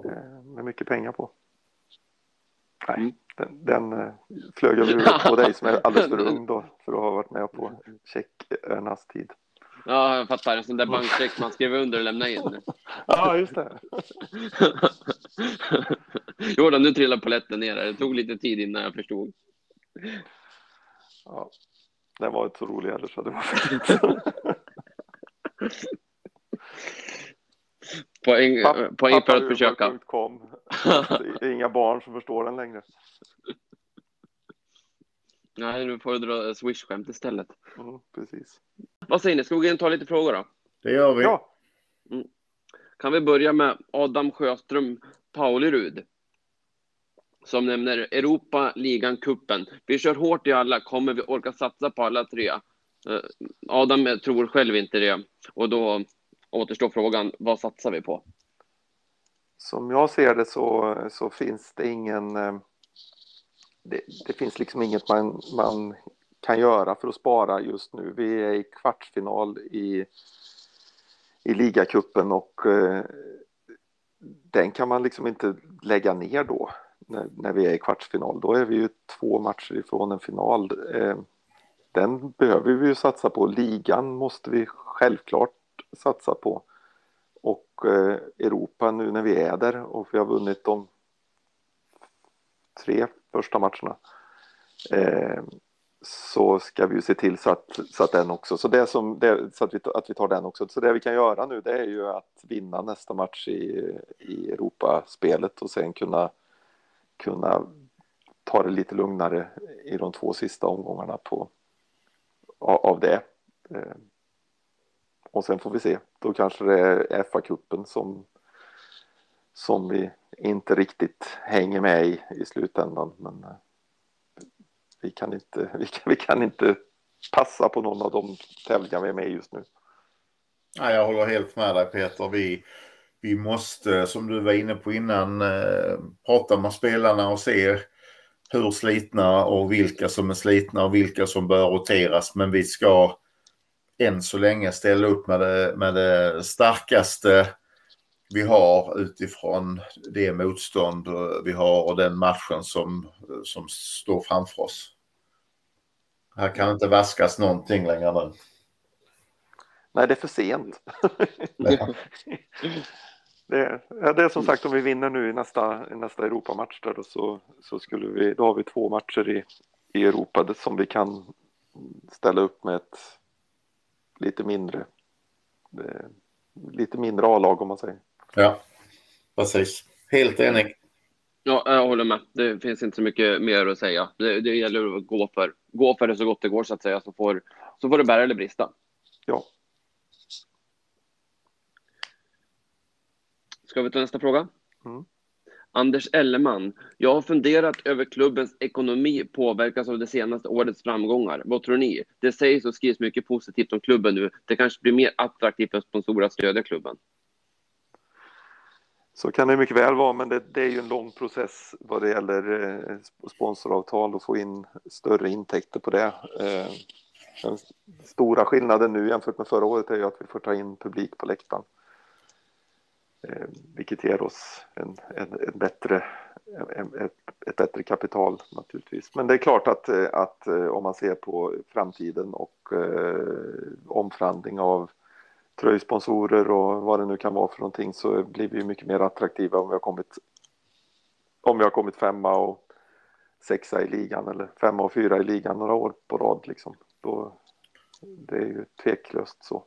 Eh, med mycket pengar på. Nej, mm. den, den eh, flög över huvudet på dig som är alldeles för ung då för att ha varit med på checkernas tid. Ja, jag fattar. En sån där bankcheck man skrev under och lämnade in. ja, just det. jo, nu trillar paletten ner. Det tog lite tid innan jag förstod. Ja, den var inte så rolig heller så det var Poäng, Papp, poäng för att försöka. Inga barn som förstår den längre. Nej, nu får du dra swish-skämt istället. Mm, precis. Vad säger ni, ska vi gå in och ta lite frågor då? Det gör vi. Ja. Mm. Kan vi börja med Adam Sjöström Paulerud? Som nämner Europa, ligan, kuppen. Vi kör hårt i alla. Kommer vi orka satsa på alla tre? Eh, Adam tror själv inte det. Och då återstår frågan, vad satsar vi på? Som jag ser det så, så finns det ingen... Eh, det, det, finns liksom inget man, man kan göra för att spara just nu. Vi är i kvartsfinal i, i ligacupen och eh, den kan man liksom inte lägga ner då när, när, vi är i kvartsfinal. Då är vi ju två matcher ifrån en final. Eh, den behöver vi ju satsa på. Ligan måste vi självklart satsa på. Och eh, Europa nu när vi är där och vi har vunnit de tre första matcherna. Eh, så ska vi ju se till så att, så att den också, så, det som, det, så att, vi, att vi tar den också. Så det vi kan göra nu det är ju att vinna nästa match i, i Europaspelet och sen kunna, kunna ta det lite lugnare i de två sista omgångarna på, av det. Eh, och sen får vi se. Då kanske det är FA-cupen som, som vi inte riktigt hänger med i i slutändan. Men eh, vi kan inte, vi kan, vi kan inte passa på någon av de tävlingar vi är med i just nu. Ja, jag håller helt med dig Peter. Vi, vi måste, som du var inne på innan, eh, prata med spelarna och se hur slitna och vilka som är slitna och vilka som bör roteras. Men vi ska än så länge ställa upp med det, med det starkaste vi har utifrån det motstånd vi har och den matchen som, som står framför oss. Här kan inte vaskas någonting längre nu. Nej, det är för sent. det, ja, det är som sagt om vi vinner nu i nästa, i nästa Europamatch där då, så, så skulle vi, då har vi två matcher i, i Europa som vi kan ställa upp med ett lite mindre eh, lite mindre A-lag om man säger. Ja, precis. Helt enig. Ja, jag håller med. Det finns inte så mycket mer att säga. Det, det gäller att gå för, gå för det så gott det går så att säga, så får, så får det bära eller brista. Ja. Ska vi ta nästa fråga? Mm. Anders Elleman. Jag har funderat över klubbens ekonomi påverkas av det senaste årets framgångar. Vad tror ni? Det sägs och skrivs mycket positivt om klubben nu. Det kanske blir mer attraktivt för sponsorer att stödja klubben. Så kan det mycket väl vara, men det, det är ju en lång process vad det gäller eh, sponsoravtal och få in större intäkter på det. Eh, den stora skillnaden nu jämfört med förra året är ju att vi får ta in publik på läktaren. Eh, vilket ger oss en, en, en bättre, en, ett, ett, bättre kapital naturligtvis. Men det är klart att, eh, att eh, om man ser på framtiden och eh, omförhandling av tröjsponsorer och vad det nu kan vara för någonting så blir vi mycket mer attraktiva om vi har kommit om vi har kommit femma och sexa i ligan eller femma och fyra i ligan några år på rad liksom. Då, det är ju tveklöst så.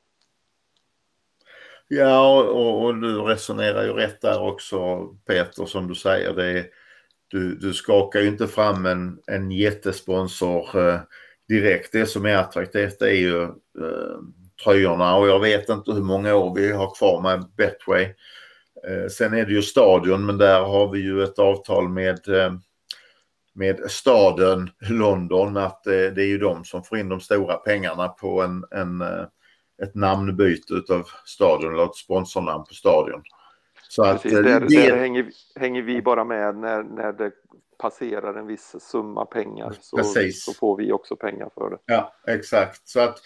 Ja, och, och, du resonerar ju rätt där också Peter som du säger. Det är, du, du skakar ju inte fram en, en jättesponsor eh, direkt. Det som är attraktivt är ju eh, tröjorna och jag vet inte hur många år vi har kvar med Betway. Eh, sen är det ju stadion men där har vi ju ett avtal med eh, med staden London att eh, det är ju de som får in de stora pengarna på en, en eh, ett namnbyte utav stadion eller ett sponsornamn på stadion. Så att, Precis, där, det... där hänger, hänger, vi bara med när, när det passerar en viss summa pengar så, så, får vi också pengar för det. Ja, exakt. Så att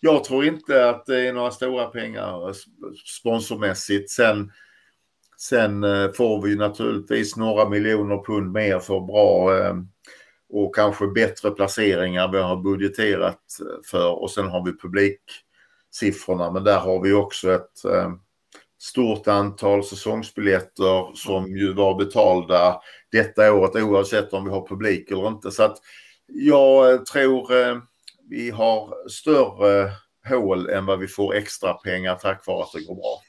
jag tror inte att det är några stora pengar sponsormässigt. Sen, sen eh, får vi naturligtvis några miljoner pund mer för bra eh, och kanske bättre placeringar vi har budgeterat för och sen har vi siffrorna men där har vi också ett eh, stort antal säsongsbiljetter som ju var betalda detta året oavsett om vi har publik eller inte. Så att jag eh, tror eh, vi har större hål än vad vi får extra pengar tack vare att det går bra.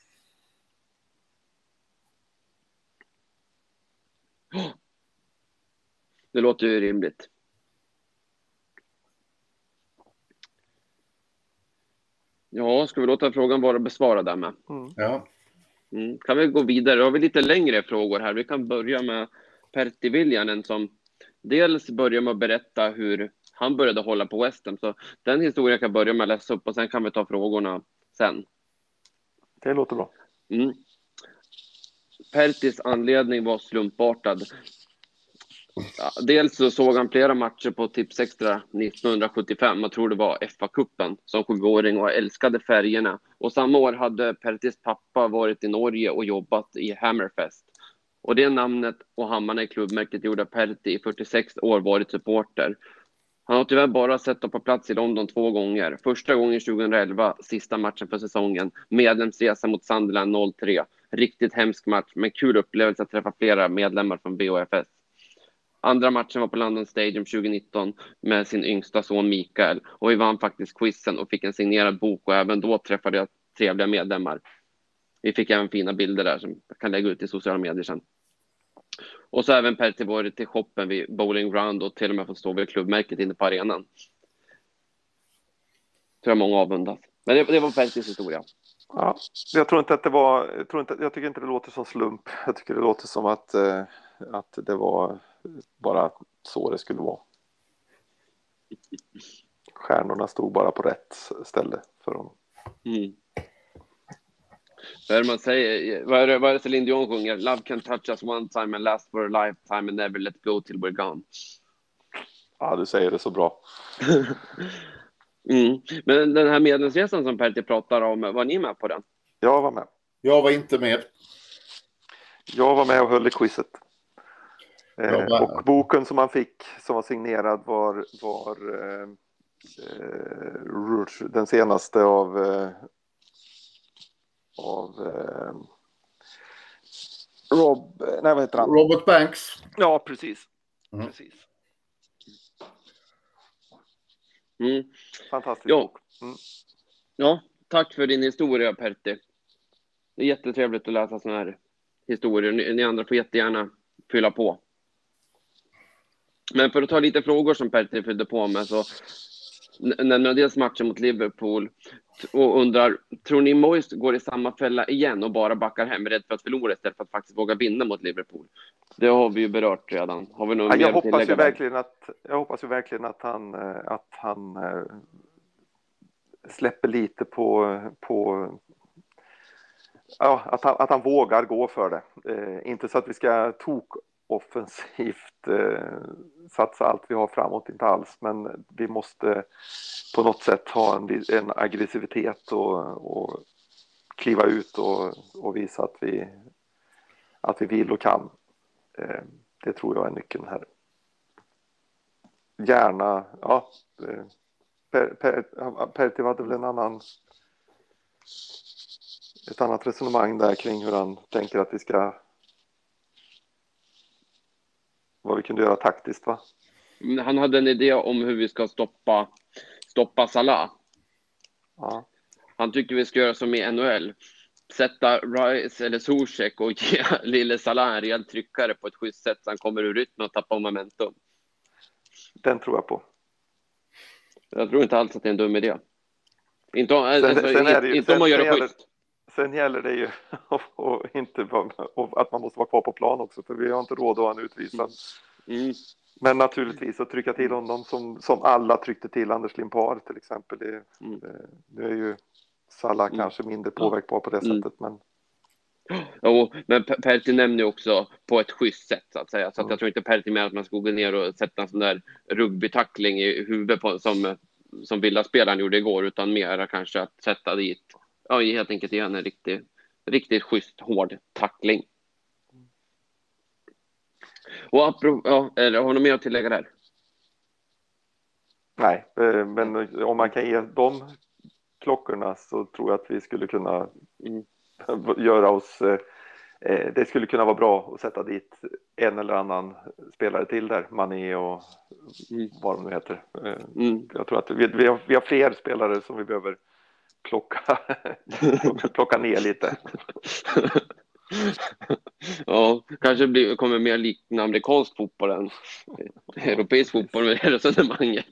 Det låter ju rimligt. Ja, ska vi låta frågan vara besvarad där med? Mm. Ja. Mm. Kan vi gå vidare? Då har vi lite längre frågor här. Vi kan börja med Pertti Viljanen som dels börjar med att berätta hur han började hålla på Western. Så den historien kan jag börja med att läsa upp och sen kan vi ta frågorna sen. Det låter bra. Mm. Pertis anledning var slumpartad. Ja, dels så såg han flera matcher på Tipsextra 1975, jag tror det var FA-cupen, som sjuåring och älskade färgerna. Och samma år hade Pertis pappa varit i Norge och jobbat i Hammerfest. Och det namnet och hammarna i klubbmärket gjorde att Pertti i 46 år varit supporter. Han har tyvärr bara sett dem på plats i London två gånger. Första gången 2011, sista matchen för säsongen. Medlemsresa mot Sunderland 03. Riktigt hemsk match, men kul upplevelse att träffa flera medlemmar från BOFS. Andra matchen var på London Stadium 2019 med sin yngsta son Mikael och vi vann faktiskt quizen och fick en signerad bok och även då träffade jag trevliga medlemmar. Vi fick även fina bilder där som jag kan lägga ut i sociala medier sen. Och så även Per varit till shoppen vid Bowling Round och till och med fått stå vid klubbmärket inne på arenan. Tror jag många avundas. Men det, det var Pertis historia. Ja, jag tror inte att det var, jag, tror inte, jag tycker inte det låter som slump. Jag tycker det låter som att, eh, att det var bara så det skulle vara. Stjärnorna stod bara på rätt ställe för honom. Mm. Vad är det man säger? Vad är det, vad är det Céline Dion sjunger? Love can touch us one time and last for a lifetime and never let go till we're gone. Ja, du säger det så bra. mm. Men den här medlemsresan som Pertti pratar om, var ni med på den? Jag var med. Jag var inte med. Jag var med och höll i quizet. Eh, och boken som man fick som var signerad var, var eh, eh, den senaste av, eh, av eh, Rob, nej vad heter han? Robert Banks. Ja, precis. Mm. precis. Mm. Fantastisk ja. bok. Mm. Ja, tack för din historia Pertti. Det är jättetrevligt att läsa sådana här historier. Ni, ni andra får jättegärna fylla på. Men för att ta lite frågor som Pertti fyllde på med så nämner dels matchen mot Liverpool och undrar, tror ni Moist går i samma fälla igen och bara backar hem, rädd för att förlora istället för att faktiskt våga vinna mot Liverpool? Det har vi ju berört redan. Har vi något ja, jag, hoppas ju verkligen att, jag hoppas ju verkligen att han, eh, att han eh, släpper lite på, på ja, att, han, att han vågar gå för det. Eh, inte så att vi ska tok offensivt eh, satsa allt vi har framåt, inte alls, men vi måste på något sätt ha en, en aggressivitet och, och kliva ut och, och, visa att vi, att vi vill och kan. Eh, det tror jag är nyckeln här. Gärna, ja, eh, Pertti hade väl en annan ett annat resonemang där kring hur han tänker att vi ska vad vi kunde göra taktiskt va? Han hade en idé om hur vi ska stoppa, stoppa Salah. Ja. Han tycker vi ska göra som i NHL. Sätta Rice eller Zuzek och ge lille Salah en rejäl tryckare på ett schysst sätt så han kommer ur rytmen och tappar momentum. Den tror jag på. Jag tror inte alls att det är en dum idé. Inte, om, sen, alltså, sen ju, inte om man gör det schysst. Sen gäller det ju och inte, och att man måste vara kvar på plan också, för vi har inte råd att ha en utvisad. Mm. Men naturligtvis att trycka till honom som, som alla tryckte till Anders Limpar till exempel. Det, mm. det, är ju Salah mm. kanske mindre påverkbar på det mm. sättet, men Jo, men Pertti nämner ju också på ett schysst sätt så att säga. Så att jag tror inte Pertti menar att man ska gå ner och sätta en sån där rugbytackling i huvudet på, som, som Villa-spelaren gjorde igår, utan mera kanske att sätta dit, ja helt enkelt igen en riktigt, riktigt schysst hård tackling. Och apropå, ja, eller, har du mer att tillägga där? Nej, eh, men om man kan ge de klockorna så tror jag att vi skulle kunna mm göra oss eh, eh, det skulle kunna vara bra att sätta dit en eller annan spelare till där, Mané och mm. vad de nu heter. Mm. Jag tror att vi, vi, har, vi har fler spelare som vi behöver plocka, plocka ner lite. ja, kanske blir, kommer mer likna amerikansk fotboll än europeisk fotboll med det resonemanget.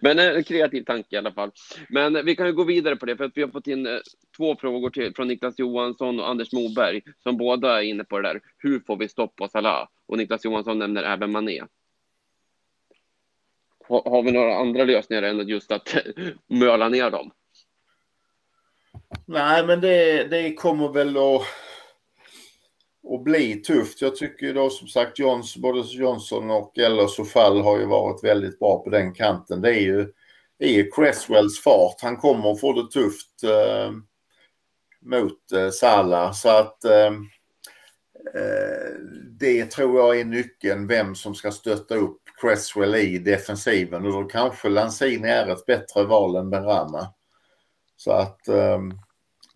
Men en kreativ tanke i alla fall. Men vi kan ju gå vidare på det, för att vi har fått in eh, två frågor till, från Niklas Johansson och Anders Moberg, som båda är inne på det där. Hur får vi stopp på Salah? Och Niklas Johansson nämner även Mané. Har, har vi några andra lösningar än just att möla ner dem? Nej, men det, det kommer väl att att bli tufft. Jag tycker då som sagt Jons, både Johnson och Ellers och Fall har ju varit väldigt bra på den kanten. Det är ju, det är Cresswells fart. Han kommer att få det tufft eh, mot eh, Salah. Så att eh, eh, det tror jag är nyckeln vem som ska stötta upp Cresswell i defensiven och då kanske Lanzini är ett bättre val än Benrama. Så att eh,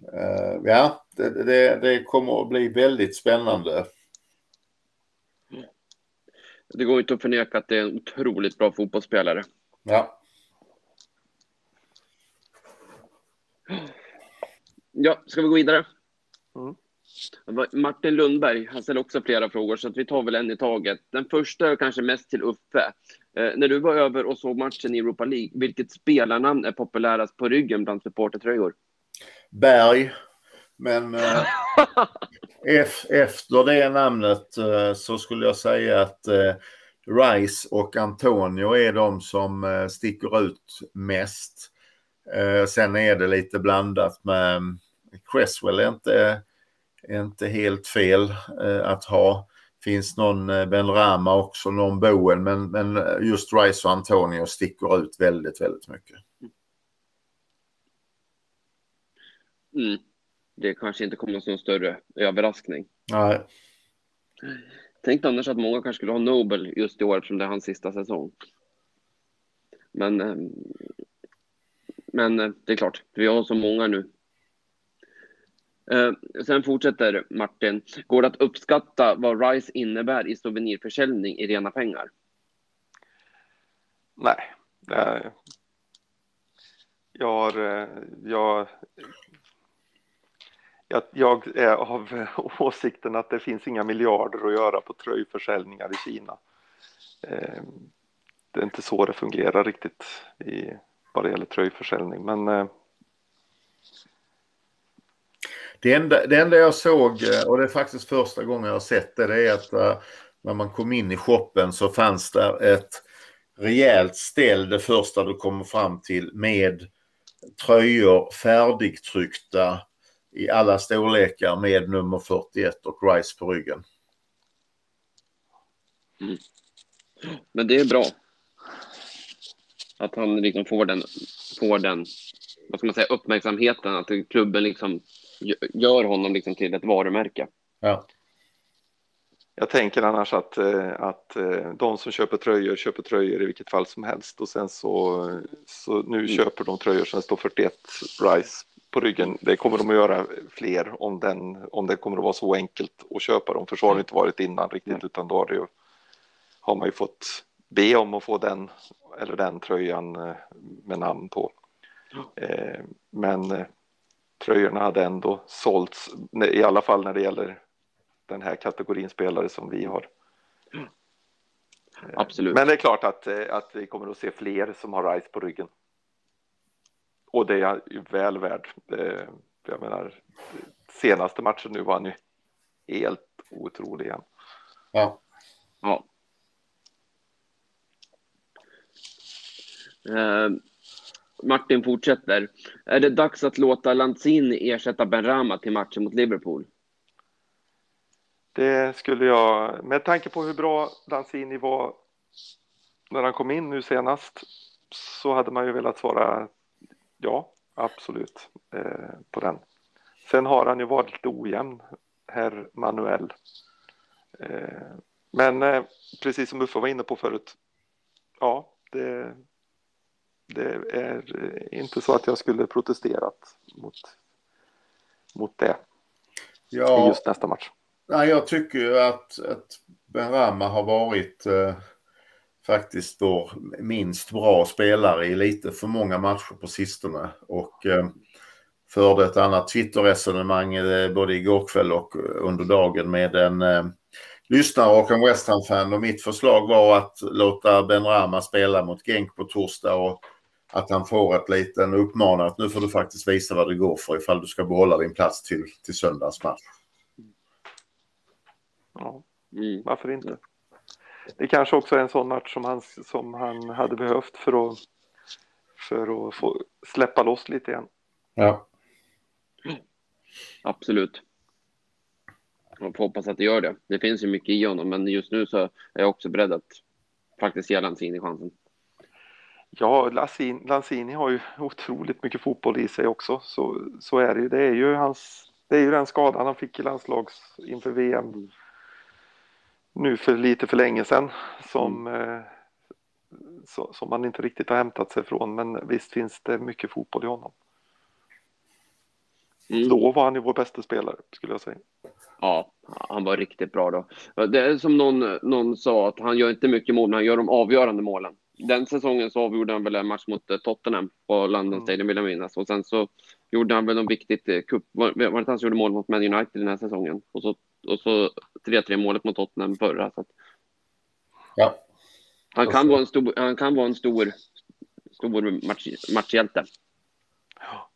Uh, ja, det, det, det, kommer att bli väldigt spännande. Det går inte att förneka att det är en otroligt bra fotbollsspelare. Ja. Ja, ska vi gå vidare? Mm. Martin Lundberg, han ställer också flera frågor, så att vi tar väl en i taget. Den första är kanske mest till Uffe. Eh, när du var över och såg matchen i Europa League, vilket spelarnamn är populärast på ryggen bland supportertröjor? Berg. Men eh, efter det namnet eh, så skulle jag säga att eh, Rice och Antonio är de som eh, sticker ut mest. Eh, sen är det lite blandat med Cresswell är inte, är inte helt fel eh, att ha. Finns någon Ben Rama också, någon Boen, men, men just Rice och Antonio sticker ut väldigt, väldigt mycket. Mm. Det kanske inte kommer någon större överraskning. Nej. Tänkte annars att många kanske skulle ha Nobel just i år eftersom det är hans sista säsong. Men, eh, men eh, det är klart, vi har så många nu. Eh, sen fortsätter Martin. Går det att uppskatta vad RISE innebär i souvenirförsäljning i rena pengar? Nej. Eh, jag har, jag jag, jag är av åsikten att det finns inga miljarder att göra på tröjförsäljningar i Kina. Eh, det är inte så det fungerar riktigt i, vad det gäller tröjförsäljning. Men eh, det enda, det enda jag såg, eh, och det är faktiskt första gången jag har sett det, det är att eh, när man kom in i shoppen så fanns där ett rejält ställ det första du kommer fram till med tröjor färdigtryckta i alla storlekar med nummer 41 och Rice på ryggen. Mm. Men det är bra. Att han liksom får den, får den vad ska man säga, uppmärksamheten, att klubben liksom gör honom liksom till ett varumärke. Ja. Jag tänker annars att, eh, att eh, de som köper tröjor köper tröjor i vilket fall som helst och sen så, så nu mm. köper de tröjor som står 41 Rise på ryggen. Det kommer de att göra fler om, den, om det kommer att vara så enkelt att köpa dem. För så har det inte varit innan riktigt mm. utan då har, det ju, har man ju fått be om att få den eller den tröjan eh, med namn på. Men tröjorna hade ändå sålts, i alla fall när det gäller den här kategorin spelare som vi har. Mm. Absolut. Men det är klart att, eh, att vi kommer att se fler som har RISE på ryggen. Och det är jag väl värd. Jag menar, senaste matchen nu var han ju helt otrolig igen. Ja. Ja. Martin fortsätter. Är det dags att låta Lanzini ersätta Benrahma till matchen mot Liverpool? Det skulle jag, med tanke på hur bra Lanzini var när han kom in nu senast, så hade man ju velat svara ja, absolut, eh, på den. Sen har han ju varit lite ojämn, herr Manuel. Eh, men eh, precis som Uffe var inne på förut, ja, det, det är inte så att jag skulle protesterat mot, mot det ja. i just nästa match. Nej, jag tycker ju att, att Ben Rama har varit eh, faktiskt då minst bra spelare i lite för många matcher på sistone. Och eh, förde ett annat Twitter-resonemang eh, både igår kväll och under dagen med en eh, lyssnare och en West Ham-fan. Och mitt förslag var att låta Ben Rama spela mot Genk på torsdag och att han får ett liten uppmaning att nu får du faktiskt visa vad det går för ifall du ska behålla din plats till, till söndagens match. Ja, mm. varför inte? Det kanske också är en sån match som han, som han hade behövt för att, för att få släppa loss lite igen. Ja. Absolut. Jag får hoppas att det gör det. Det finns ju mycket i honom, men just nu så är jag också beredd att faktiskt ge Lanzini chansen. Ja, Lanzini, Lanzini har ju otroligt mycket fotboll i sig också, så, så är det ju. Det är ju hans, det är ju den skadan han fick i landslags inför VM nu för lite för länge sedan som, mm. eh, så, som man inte riktigt har hämtat sig från. Men visst finns det mycket fotboll i honom. Mm. Då var han ju vår bästa spelare skulle jag säga. Ja, han var riktigt bra då. Det är som någon, någon sa att han gör inte mycket mål, men han gör de avgörande målen. Den säsongen så avgjorde han väl en match mot eh, Tottenham på London mm. Stadium vill jag minnas. Och sen så gjorde han väl något viktigt eh, cup. Var, var det inte han som gjorde mål mot Man United den här säsongen? Och så och så 3-3 målet mot Tottenham förra. Så att... Ja. Han kan vara en stor, han kan vara en stor, stor match, matchhjälte. Ja.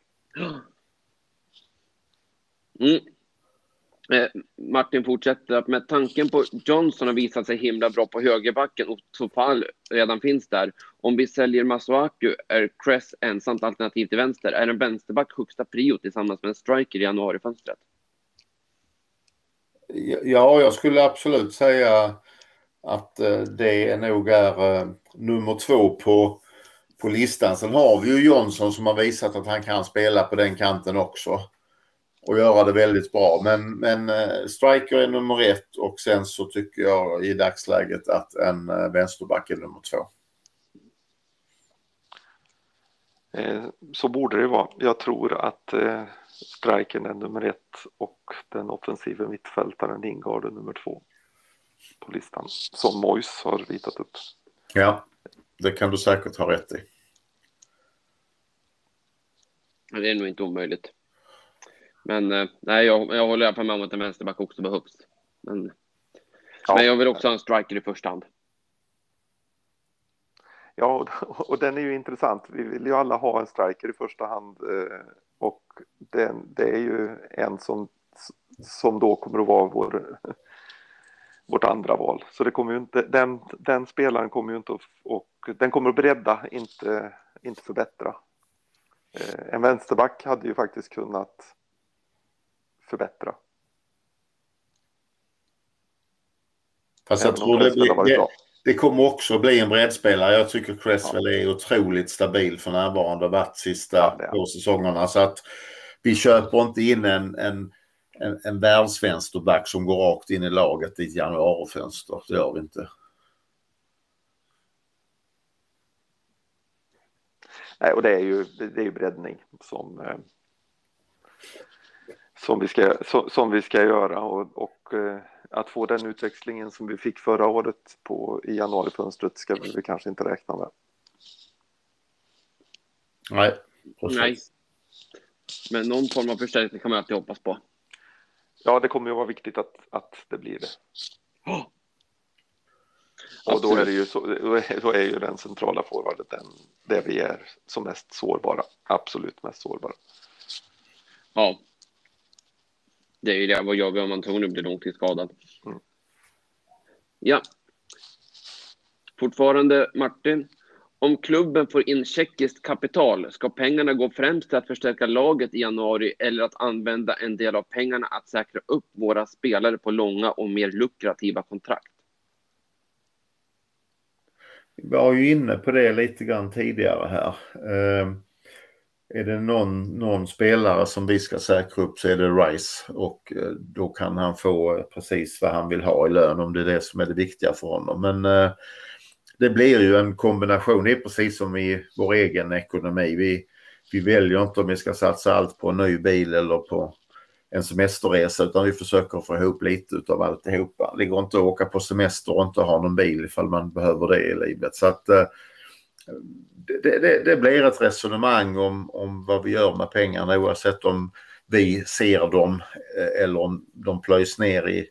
Mm. Eh, Martin fortsätter att med tanken på Johnson har visat sig himla bra på högerbacken och Topal redan finns där. Om vi säljer Masuaku är Cress ensamt alternativ till vänster. Är en vänsterback högsta prio tillsammans med en striker i januarifönstret? Ja, jag skulle absolut säga att eh, det nog är eh, nummer två på, på listan. Sen har vi ju Johnson som har visat att han kan spela på den kanten också och göra det väldigt bra. Men, men eh, striker är nummer ett och sen så tycker jag i dagsläget att en vänsterback är nummer två. Så borde det vara. Jag tror att Striken är nummer ett och den offensiva mittfältaren Lingard är nummer två på listan som Mois har ritat upp. Ja, det kan du säkert ha rätt i. Det är nog inte omöjligt. Men eh, nej, jag, jag håller i alla fall med om att en vänsterback också behövs. Men, ja. men jag vill också ha en striker i första hand. Ja, och, och den är ju intressant. Vi vill ju alla ha en striker i första hand. Eh, och det, det är ju en som, som då kommer att vara vår, vårt andra val. Så det kommer inte, den, den spelaren kommer ju inte att, och den kommer att bredda, inte, inte förbättra. Eh, en vänsterback hade ju faktiskt kunnat förbättra. Fast jag tror det, det, det, kommer också bli en breddspelare. Jag tycker Cresswell ja. är otroligt stabil för närvarande och varit sista ja, två säsongerna. Så att vi köper inte in en, en, en, en världsvänsterback som går rakt in i laget i ett januarifönster. Det gör vi inte. Nej, och det är ju, det är ju breddning som, eh, som, vi ska, som vi ska göra och, och eh, att få den utväxlingen som vi fick förra året på, i januarifönstret ska vi kanske inte räkna med. Nej, Nej. Men någon form av förstärkning kan man alltid hoppas på. Ja, det kommer ju vara viktigt att, att det blir det. Oh. Och då är, det ju så, då är ju den centrala forwarden den, där vi är som mest sårbara. Absolut mest sårbara. Ja. Det är ju det. Vad gör vi om Antonio blir långtidsskadad? Mm. Ja. Fortfarande Martin. Om klubben får in tjeckiskt kapital, ska pengarna gå främst till att förstärka laget i januari eller att använda en del av pengarna att säkra upp våra spelare på långa och mer lukrativa kontrakt? Vi var ju inne på det lite grann tidigare här. Är det någon, någon, spelare som vi ska säkra upp så är det Rice och eh, då kan han få eh, precis vad han vill ha i lön om det är det som är det viktiga för honom. Men eh, det blir ju en kombination, det är precis som i vår egen ekonomi. Vi, vi väljer inte om vi ska satsa allt på en ny bil eller på en semesterresa utan vi försöker få ihop lite utav alltihopa. Det går inte att åka på semester och inte ha någon bil ifall man behöver det i livet. Så att eh, det, det, det, blir ett resonemang om, om vad vi gör med pengarna oavsett om vi ser dem eh, eller om de plöjs ner i,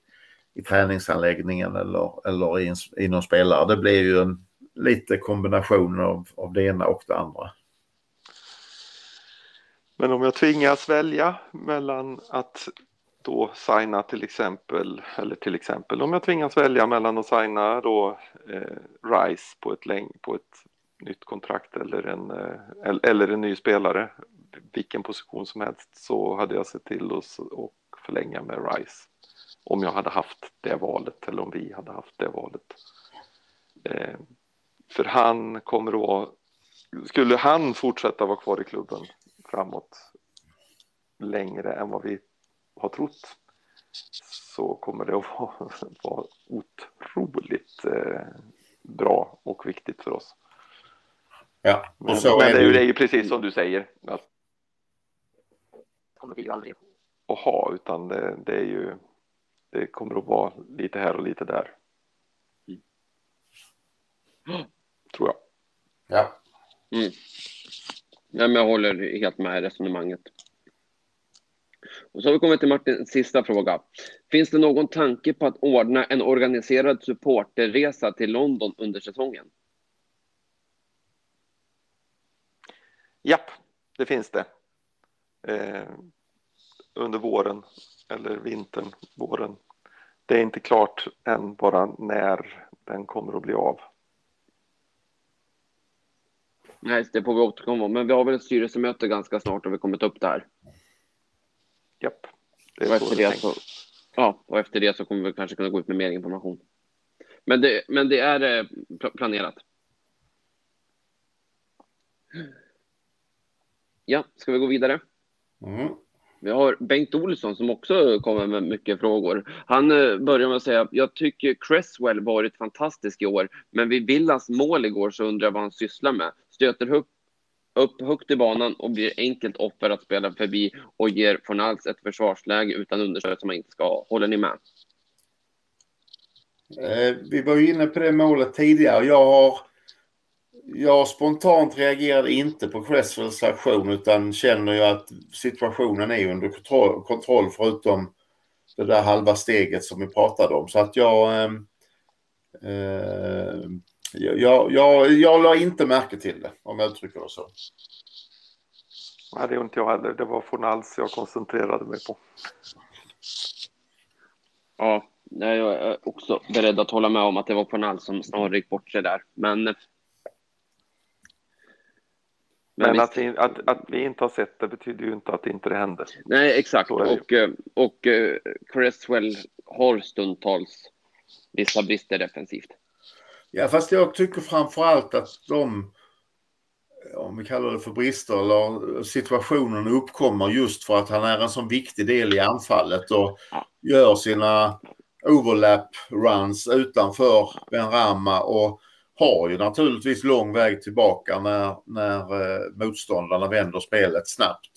i träningsanläggningen eller, eller i, en, i någon spelare. Det blir ju en lite kombination av, av det ena och det andra. Men om jag tvingas välja mellan att då signa till exempel, eller till exempel om jag tvingas välja mellan att signa då eh, RISE på ett, läng på ett nytt kontrakt eller en, eh, eller en ny spelare, vilken position som helst, så hade jag sett till att och förlänga med Rice. Om jag hade haft det valet eller om vi hade haft det valet. Eh, för han kommer att vara, skulle han fortsätta vara kvar i klubben framåt längre än vad vi har trott så kommer det att vara, vara otroligt eh, bra och viktigt för oss. Ja, och så men, är det, det är ju precis som du säger. Att, kommer vi ju aldrig att ha, utan det, det, är ju det kommer att vara lite här och lite där. Mm. Tror jag. Ja. Mm. Ja, men jag håller helt med resonemanget. Och så har vi kommit till Martins sista fråga. Finns det någon tanke på att ordna en organiserad supporterresa till London under säsongen? Japp, det finns det. Eh, under våren eller vintern, våren. Det är inte klart än bara när den kommer att bli av. Nej, det får vi återkomma om. Men vi har väl ett styrelsemöte ganska snart och vi kommit upp där. Japp. Det och, efter det så, ja, och efter det så kommer vi kanske kunna gå ut med mer information. Men det, men det är eh, planerat. Ja, ska vi gå vidare? Mm. Vi har Bengt Olsson som också kommer med mycket frågor. Han eh, börjar med att säga, jag tycker Cresswell varit fantastisk i år, men vid Villas mål igår så undrar jag vad han sysslar med. Stöter upp, upp högt i banan och blir enkelt offer att spela förbi och ger Fornals ett försvarsläge utan understöd som man inte ska ha. Håller ni med? Eh, vi var ju inne på det målet tidigare. Jag har jag spontant reagerade inte på Cresswells aktion utan känner ju att situationen är under kontroll, kontroll förutom det där halva steget som vi pratade om. Så att jag... Eh, eh, jag, jag, jag la inte märke till det, om jag uttrycker det så. Nej, det gjorde inte jag heller. Det var Fornals jag koncentrerade mig på. Ja, jag är också beredd att hålla med om att det var Fornals som snarare gick bort sig där. Men men, Men att, vi, att, att, vi inte har sett det betyder ju inte att inte det händer. Nej, exakt. Och, eh, och uh, Cresswell har stundtals vissa brister defensivt. Ja, fast jag tycker framför allt att de, om vi kallar det för brister, eller situationen uppkommer just för att han är en sån viktig del i anfallet och ja. gör sina overlap runs utanför Ben Rama och har ju naturligtvis lång väg tillbaka när, när eh, motståndarna vänder spelet snabbt.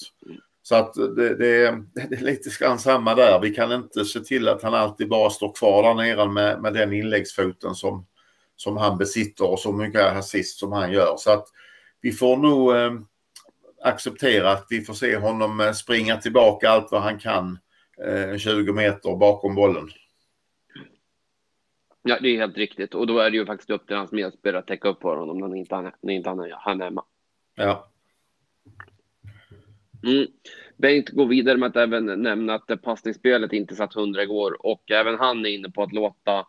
Så att det, det, det är lite grann samma där. Vi kan inte se till att han alltid bara står kvar där nere med, med den inläggsfoten som, som han besitter och så mycket assist som han gör. Så att vi får nog eh, acceptera att vi får se honom eh, springa tillbaka allt vad han kan eh, 20 meter bakom bollen. Ja, det är helt riktigt. Och då är det ju faktiskt upp till hans medspelare att täcka upp för honom när inte han, när inte han, han är hemma. Ja. Mm. Bengt går vidare med att även nämna att passningsspelet inte satt hundra igår och även han är inne på att låta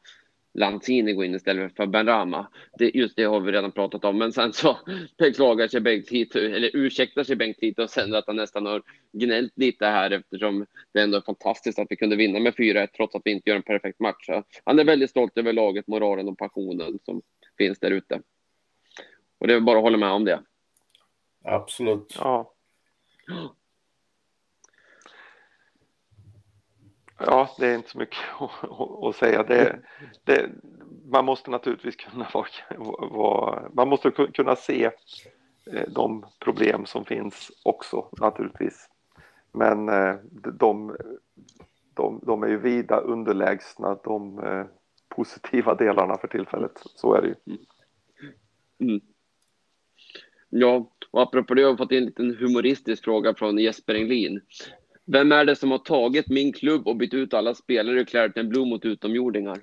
Lanzini gå in istället för Benrama. Det, just det har vi redan pratat om, men sen så beklagar sig Bengt Tito, eller ursäktar sig Bengt Tito och säger att han nästan har gnällt lite här eftersom det ändå är fantastiskt att vi kunde vinna med 4-1 trots att vi inte gör en perfekt match. Så han är väldigt stolt över laget, moralen och passionen som finns där ute. Och det är bara att hålla med om det. Absolut. Ja. Ja, det är inte så mycket att, säga. Det, det, man måste naturligtvis kunna vara, vara, man måste kunna se eh, de problem som finns också naturligtvis. Men eh, de, de, de är ju vida underlägsna de eh, positiva delarna för tillfället. Så är det ju. Mm. mm. Ja, och apropå det har jag fått en liten humoristisk fråga från Jesper Englin. Vem är det som har tagit min klubb och bytt ut alla spelare i Clareton Blue mot utomjordingar?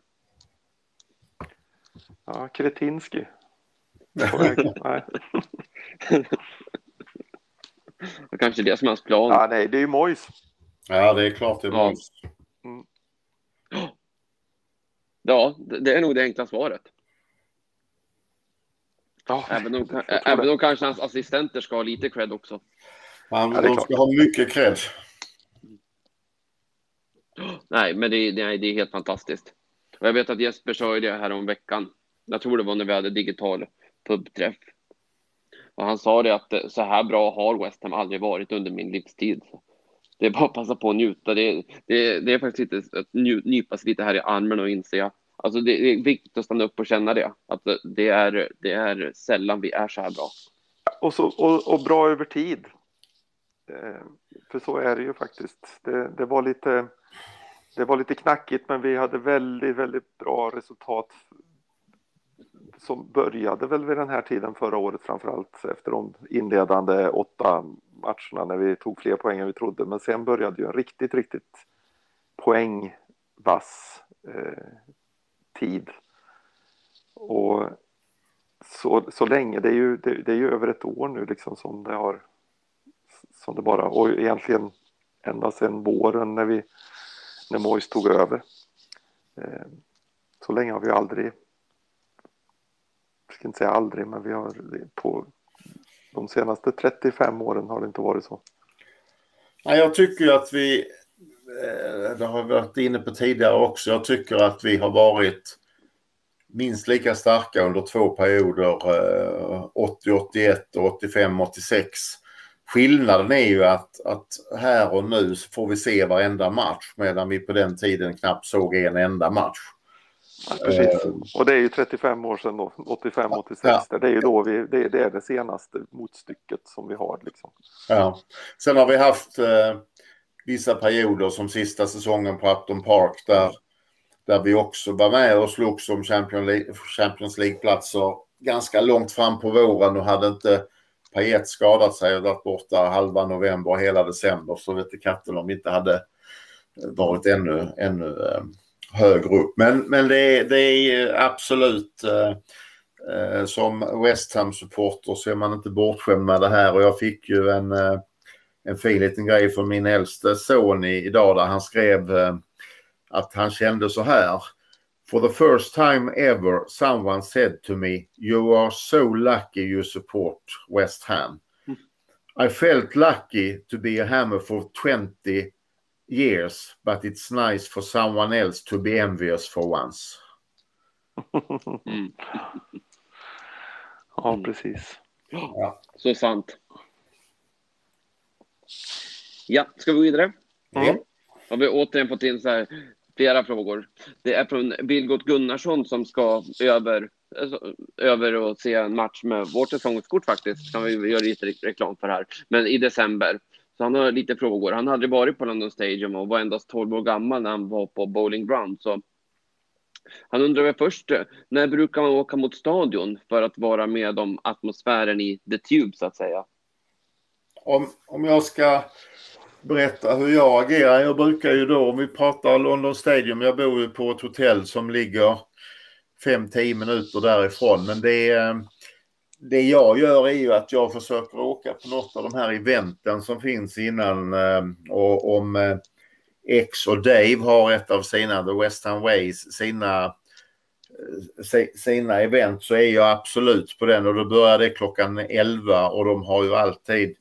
Ja, Kretinski. Kanske det som är hans plan. Ja, nej, det är ju Mois. Ja, det är klart det är ja. Mois. Mm. Ja, det är nog det enkla svaret. Ja, även om, även om kanske hans assistenter ska ha lite cred också. Han, ja, de ska ha mycket cred. Nej, men det, det, det är helt fantastiskt. Och jag vet att Jesper sa det här om veckan. Jag tror det var när vi hade digital pubträff. Och han sa det att eh, så här bra har West Ham aldrig varit under min livstid. Det är bara att passa på att njuta. Det, det, det är faktiskt lite att nypa sig lite här i armen och inse Alltså det är viktigt att stanna upp och känna det. Att eh, det är, det är sällan vi är så här bra. Och, så, och, och bra över tid. Eh, för så är det ju faktiskt. Det, det var lite det var lite knackigt men vi hade väldigt, väldigt bra resultat som började väl vid den här tiden förra året framförallt efter de inledande åtta matcherna när vi tog fler poäng än vi trodde. Men sen började ju en riktigt, riktigt poängvass eh, tid. Och så, så länge, det är, ju, det, det, är ju över ett år nu liksom som det har som det bara och egentligen ända sedan våren när vi när Mois tog över. Eh, så länge har vi aldrig, jag ska inte säga aldrig, men vi har på de senaste 35 åren har det inte varit så. Nej, jag tycker att vi, eh, det har vi varit inne på tidigare också, jag tycker att vi har varit minst lika starka under två perioder, eh, 80-81 och 85-86. Skillnaden är ju att, att här och nu så får vi se varenda match medan vi på den tiden knappt såg en enda match. Ja, precis. Uh, och det är ju 35 år sedan då, 85-86. Ja. Det är ju då vi, det är, det är det senaste motstycket som vi har. Liksom. Ja. Sen har vi haft uh, vissa perioder som sista säsongen på Upton Park där, där vi också var med och slogs om Champions League-platser ganska långt fram på våren och hade inte Payet skadat sig och varit borta halva november och hela december så vet katten om vi inte hade varit ännu, ännu eh, högre upp. Men, men det, är, det är absolut eh, eh, som West Ham-supporter så är man inte bortskämd med det här och jag fick ju en, eh, en fin liten grej från min äldste son idag där han skrev att han kände så här For the first time ever, someone said to me, You are so lucky you support West Ham. Mm. I felt lucky to be a Hammer for 20 years, but it's nice for someone else to be envious for once. Mm. ja, precis. Ja. Så sant. Ja, ska vi gå vidare? Mm. Har vi återigen fått in så här flera frågor. Det är från Vilgot Gunnarsson som ska över, alltså, över och se en match med vårt säsongskort faktiskt. Kan vi göra lite reklam för här. Men i december. Så han har lite frågor. Han hade varit på London Stadium och var endast 12 år gammal när han var på Bowling Ground. Så han undrar väl först, eh, när brukar man åka mot stadion för att vara med om atmosfären i The Tube så att säga? Om, om jag ska berätta hur jag agerar. Jag brukar ju då, om vi pratar London Stadium, jag bor ju på ett hotell som ligger 5-10 minuter därifrån. Men det, det jag gör är ju att jag försöker åka på något av de här eventen som finns innan. Eh, och om eh, X och Dave har ett av sina, The Western Ways, sina eh, sina event så är jag absolut på den och då börjar det klockan 11 och de har ju alltid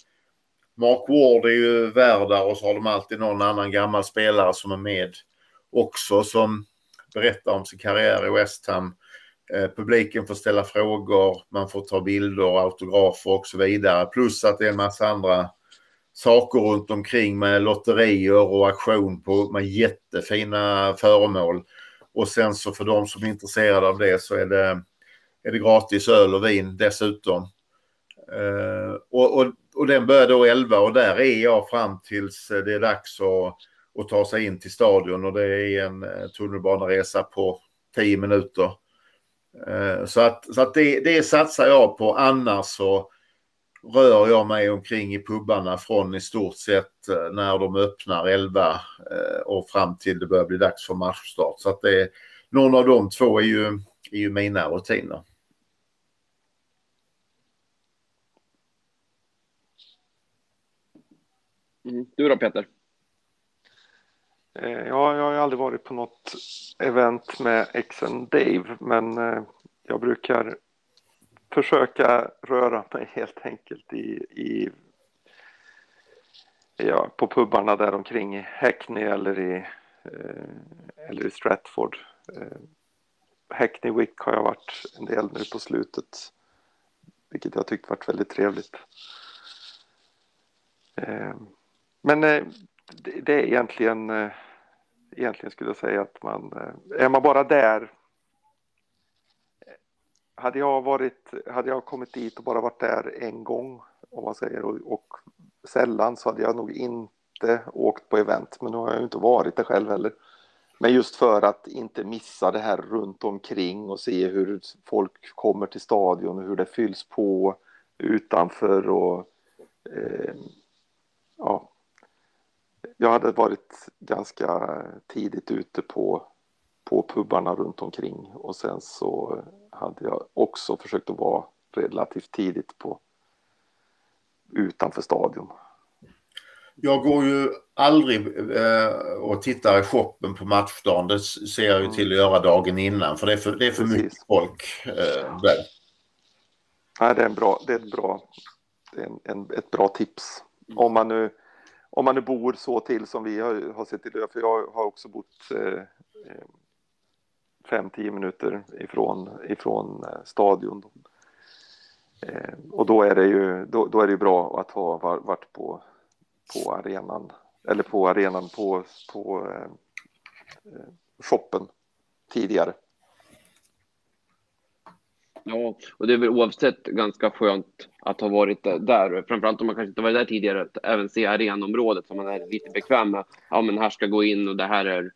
Mark Ward är ju värd där och så har de alltid någon annan gammal spelare som är med också som berättar om sin karriär i West Ham. Eh, publiken får ställa frågor, man får ta bilder, autografer och så vidare. Plus att det är en massa andra saker runt omkring med lotterier och auktion på med jättefina föremål. Och sen så för de som är intresserade av det så är det, är det gratis öl och vin dessutom. Eh, och, och och den börjar då 11 och där är jag fram tills eh, det är dags att, att ta sig in till stadion och det är en eh, tunnelbaneresa på 10 minuter. Så att, så att det, det satsar jag på. Annars så rör jag mig omkring i pubbarna från i stort sett när de öppnar 11 och fram till det börjar bli dags för matchstart. Så att det, någon av de två är ju, är ju mina rutiner. Mm. Du då Peter? Eh, ja, jag har aldrig varit på något event med exen Dave, men eh, jag brukar försöka röra mig helt enkelt i, i ja, på pubarna där omkring i Hackney eller i, eh, eller i Stratford. Eh, Hackney Wick har jag varit en del nu på slutet, vilket jag tyckt varit väldigt trevligt. Eh, men eh, det är egentligen, eh, egentligen skulle jag säga att man, eh, är man bara där hade jag varit, hade jag kommit dit och bara varit där en gång om man säger och, och sällan så hade jag nog inte åkt på event men nu har jag ju inte varit där själv heller. Men just för att inte missa det här runt omkring och se hur folk kommer till stadion och hur det fylls på utanför och eh, ja, jag hade varit ganska tidigt ute på, på pubarna runt omkring och sen så hade jag också försökt att vara relativt tidigt på utanför stadion. Jag går ju aldrig eh, och tittar i shoppen på matchdagen. Det ser jag ju till att göra dagen innan för det är för, det är för mycket folk eh, där. Nej, det är, en bra, det är, ett, bra, en, en, ett bra tips. Om man nu om man nu bor så till som vi har, har sett till det, för jag har också bott eh, eh, fem, tio minuter ifrån, ifrån eh, stadion. Eh, och då är det ju då, då, är det bra att ha varit på, på arenan eller på arenan på, på eh, eh shoppen tidigare. Ja, och det är väl oavsett ganska skönt att ha varit där. Framförallt om man kanske inte varit där tidigare, att även se arenområdet som man är lite bekväm med. Ja, men här ska gå in och det här är...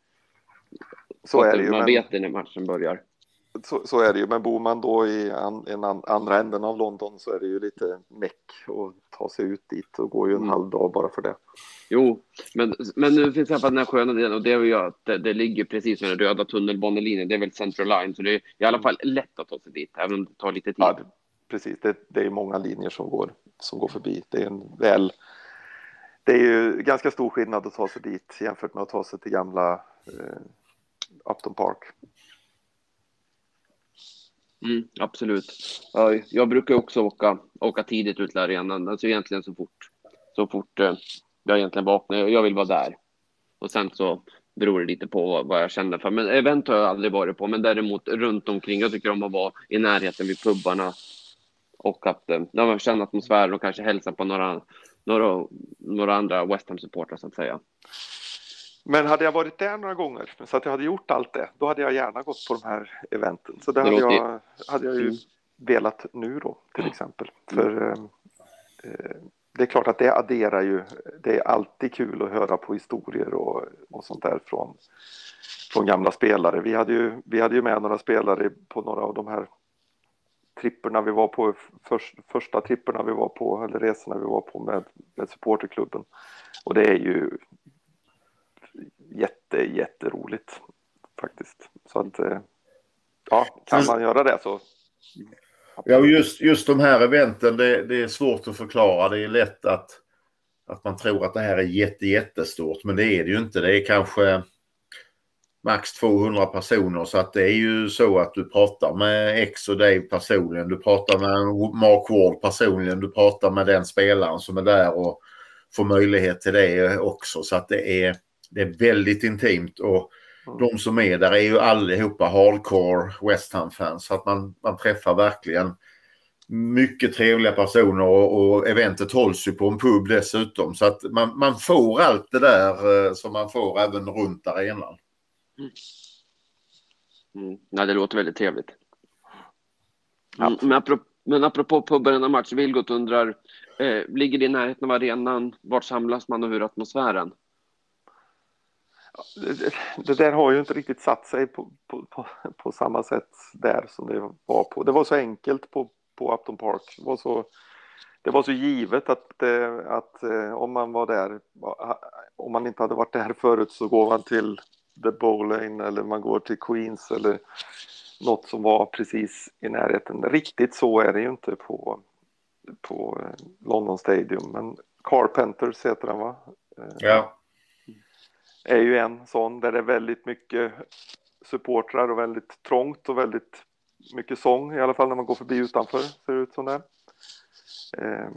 Så är det ju. Man men... vet det när matchen börjar så, så, är det ju, men bor man då i an, en an, andra änden av London så är det ju lite meck att ta sig ut dit och går ju en mm. halv dag bara för det. Jo, men, men nu finns i alla fall den här sköna delen och det är ju att det, det ligger precis med den röda tunnelbanelinjen. Det är väl Central Line, så det är i alla mm. fall lätt att ta sig dit, även om det tar lite tid. Ja, precis, det, det är många linjer som går, som går förbi. Det är en väl det är ju ganska stor skillnad att ta sig dit jämfört med att ta sig till gamla eh, Upton Park. Mm, absolut. Jag brukar också åka, åka tidigt ut till arenan, alltså egentligen så fort, så fort eh, jag egentligen vaknar. Jag vill vara där. Och sen så beror det lite på vad jag känner för. Men event har jag aldrig varit på, men däremot runt omkring. Jag tycker om att vara i närheten vid pubbarna och att eh, när man känner atmosfären och kanske hälsa på några, några, några andra West Ham-supportrar så att säga. Men hade jag varit där några gånger så att jag hade gjort allt det, då hade jag gärna gått på de här eventen. Så det, hade, jag, hade jag ju mm. velat nu då till exempel. Mm. För eh, eh, det är klart att det adderar ju. Det är alltid kul att höra på historier och, och sånt där från, från gamla spelare. Vi hade, ju, vi hade ju med några spelare på några av de här tripperna vi var på, för, första tripperna vi var på, eller resorna vi var på med, med supporterklubben. Och det är ju jätte, jätteroligt faktiskt. Så att, eh, ja, kan man göra det så Ja, just, just de här eventen, det, det, är svårt att förklara. Det är lätt att, att man tror att det här är jätte, jättestort, men det är det ju inte. Det är kanske max 200 personer så att det är ju så att du pratar med X och Dave personligen. Du pratar med Mark Ward personligen. Du pratar med den spelaren som är där och får möjlighet till det också. Så att det är, det är väldigt intimt och Mm. de som är där är ju allihopa hardcore West Ham-fans. Så att man, man träffar verkligen mycket trevliga personer och, och eventet hålls ju på en pub dessutom. Så att man, man får allt det där eh, som man får även runt arenan. Mm. Mm. Ja, det låter väldigt trevligt. Mm, men, apropå, men apropå pubben match, Vilgot undrar, eh, ligger det i närheten av arenan? Vart samlas man och hur är atmosfären? Det där har ju inte riktigt satt sig på, på, på, på, samma sätt där som det var på. Det var så enkelt på, på Upton Park. Det var så, det var så givet att, eh, att eh, om man var där, om man inte hade varit där förut så går man till The Bowlane eller man går till Queens eller något som var precis i närheten. Riktigt så är det ju inte på, på London Stadium, men Carpenters heter den va? Eh, ja är ju en sån där det är väldigt mycket supportrar och väldigt trångt och väldigt mycket sång i alla fall när man går förbi utanför ser det ut som det. Eh,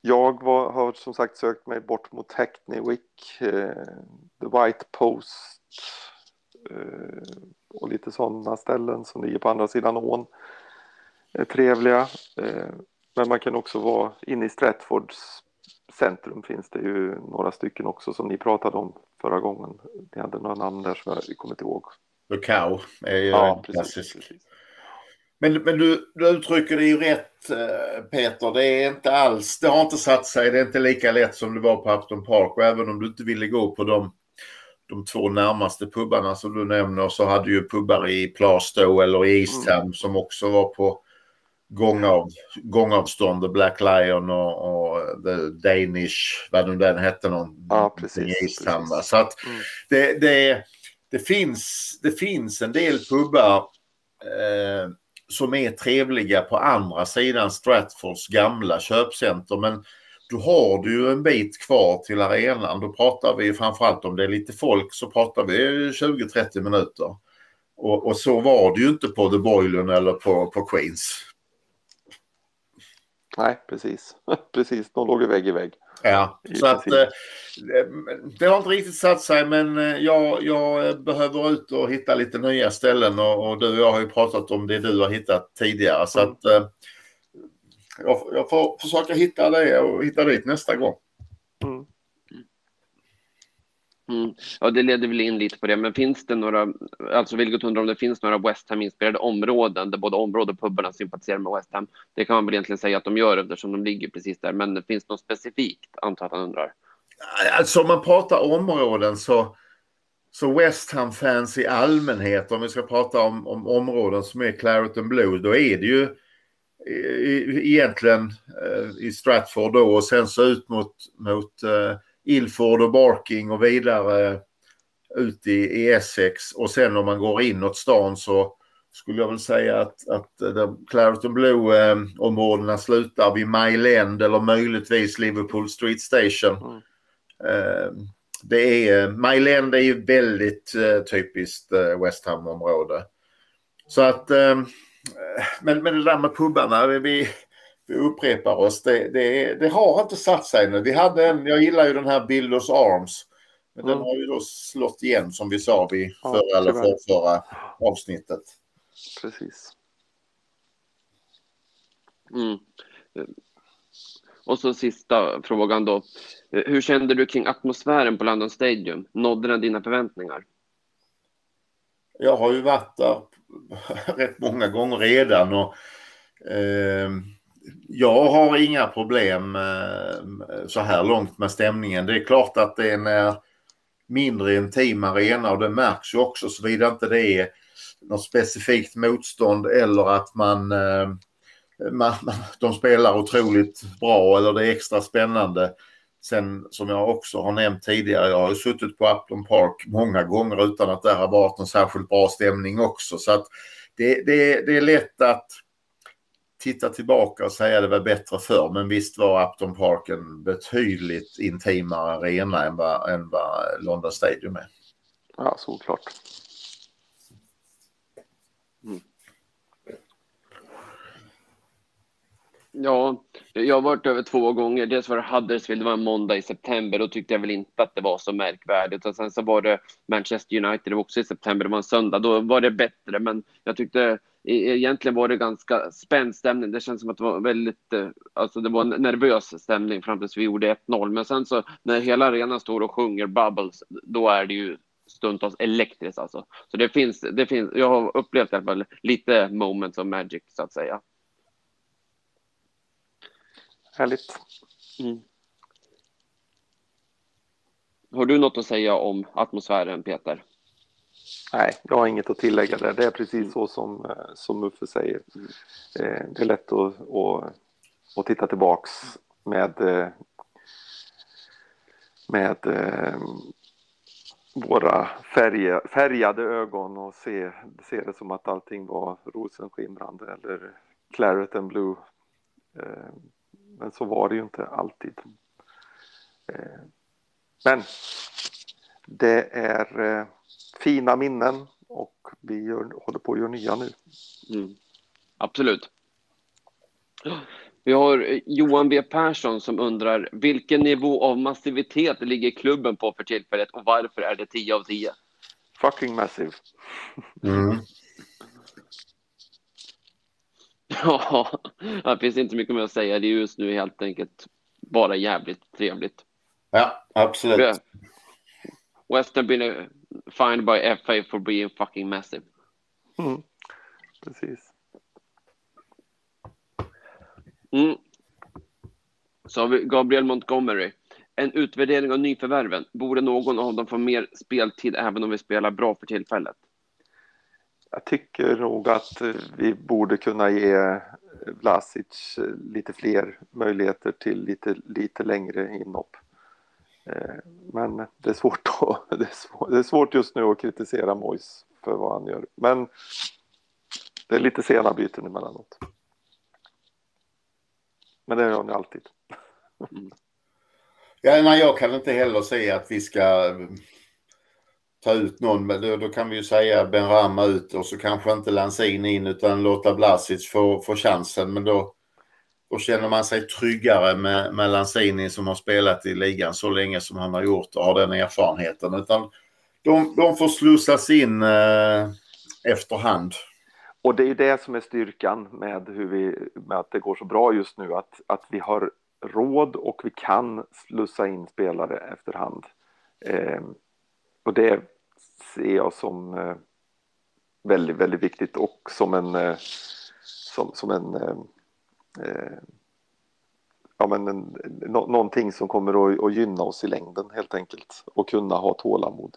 jag var, har som sagt sökt mig bort mot Hackney Wick, eh, The White Post eh, och lite sådana ställen som ligger på andra sidan ån. Är trevliga. Eh, men man kan också vara inne i Stratfords centrum finns det ju några stycken också som ni pratade om förra gången. Ni hade några namn där som jag kommer inte ihåg. Cow är ju ja, klassisk. Precis. Men, men du, du uttrycker det ju rätt eh, Peter. Det är inte alls, det har inte satt sig. Det är inte lika lätt som det var på Upton Park. Och även om du inte ville gå på de, de två närmaste pubbarna som du nämner så hade ju pubbar i Plastow eller i East Ham mm. som också var på gångav, gångavstånd, The Black Lion och, och The Danish, vad nu den hette någon. Ja, precis. precis. Så att mm. det, det, det, finns, det finns en del pubbar eh, som är trevliga på andra sidan Stratfords gamla köpcenter. Men då har du ju en bit kvar till arenan. Då pratar vi framförallt om det är lite folk så pratar vi 20-30 minuter. Och, och, så var det ju inte på The Boylen eller på, på Queens. Nej, precis. precis, de låg ju vägg i vägg. Ja, så att eh, det har inte riktigt satt sig men eh, jag, jag behöver ut och hitta lite nya ställen och, och, du och jag har ju pratat om det du har hittat tidigare så mm. att eh, jag, jag, får försöka hitta det och hitta dit nästa gång. Mm. Mm. Ja, det leder väl in lite på det, men finns det några, alltså Vilgot undrar om det finns några West Ham-inspirerade områden där både område och pubarna sympatiserar med West Ham. Det kan man väl egentligen säga att de gör eftersom de ligger precis där, men finns det något specifikt, antar att han undrar? Alltså om man pratar områden så, så West Ham-fans i allmänhet, om vi ska prata om, om områden som är Claret and Blue, då är det ju eh, egentligen eh, i Stratford då och sen så ut mot, mot eh, Ilford och Barking och vidare ut i, Essex och sen om man går inåt stan så skulle jag väl säga att, att Clareton Blue-områdena eh, slutar vid Mile End eller möjligtvis Liverpool Street Station. Mm. Eh, det är, Mile End är ju väldigt eh, typiskt West Ham-område. Så att, men, men det där med pubbarna, vi, vi upprepar oss. Det, det, det, har inte satt sig nu. Vi hade en, jag gillar ju den här Builders Arms. Men mm. den har ju då slått igen som vi sa vid förra ja, eller för, förra avsnittet. Precis. Mm. Och så sista frågan då. Hur kände du kring atmosfären på London Stadium? Nådde den dina förväntningar? Jag har ju varit där rätt många gånger redan och eh, jag har inga problem eh, så här långt med stämningen. Det är klart att det är en eh, mindre intim arena och det märks ju också såvida inte det är något specifikt motstånd eller att man, eh, man, de spelar otroligt bra eller det är extra spännande. Sen som jag också har nämnt tidigare, jag har ju suttit på Upton Park många gånger utan att det har varit någon särskilt bra stämning också. Så att det, det, det är lätt att titta tillbaka och säga det var bättre förr. Men visst var Upton Park en betydligt intimare arena än vad, än vad London Stadium är. Ja, såklart. Ja, jag har varit över två gånger. Dels var det Huddersfield, det var en måndag i september. Då tyckte jag väl inte att det var så märkvärdigt. Och sen så var det Manchester United, det var också i september, det var en söndag. Då var det bättre, men jag tyckte e-, egentligen var det ganska spänd stämning. Det känns som att det var väldigt, eh, alltså det var en nervös stämning fram tills vi gjorde 1-0. Men sen så när hela arenan står och sjunger Bubbles, då är det ju stundtals elektriskt alltså. Så det finns, det finns, jag har upplevt i alla fall lite moments of magic så att säga. Härligt. Mm. Har du något att säga om atmosfären, Peter? Nej, jag har inget att tillägga där. Det är precis så som, eh, som Uffe säger. Mm. Eh, det är lätt att, att, att titta tillbaks med, eh, med våra färg, färgade ögon och se, se det som att allting var rosenskimrande eller claret and blue. Men så var det ju inte alltid. Men det är fina minnen och vi gör, håller på att göra nya nu. Mm. Absolut. Vi har Johan B Persson som undrar vilken nivå av massivitet ligger klubben på för tillfället och varför är det 10 av 10? Fucking massive. Mm. Ja, det finns inte mycket mer att säga. Det är just nu helt enkelt bara jävligt trevligt. Ja, absolut. Western been fined by FA for being fucking massive. Mm. Precis. Mm. Så har vi Gabriel Montgomery. En utvärdering av nyförvärven. Borde någon av dem få mer speltid även om vi spelar bra för tillfället? Jag tycker nog att vi borde kunna ge Vlasic lite fler möjligheter till lite, lite längre inhopp. Eh, men det är, svårt att, det, är svårt, det är svårt just nu att kritisera Mois för vad han gör. Men det är lite sena byten emellanåt. Men det gör ju alltid. Mm. Ja, nej, jag kan inte heller säga att vi ska ta ut någon. Då, då kan vi ju säga Ben Rama ut och så kanske inte Lanzini in utan låta Blasic få, få chansen. Men då, då känner man sig tryggare med, med Lanzini som har spelat i ligan så länge som han har gjort och har den erfarenheten. Utan de, de får slussas in eh, efterhand. Och det är ju det som är styrkan med, hur vi, med att det går så bra just nu. Att, att vi har råd och vi kan slussa in spelare efterhand. Eh, och det ser jag som eh, väldigt, väldigt viktigt och som en, eh, som, som en eh, eh ja, men en, no, någonting som kommer att, att gynna oss i längden helt enkelt och kunna ha tålamod.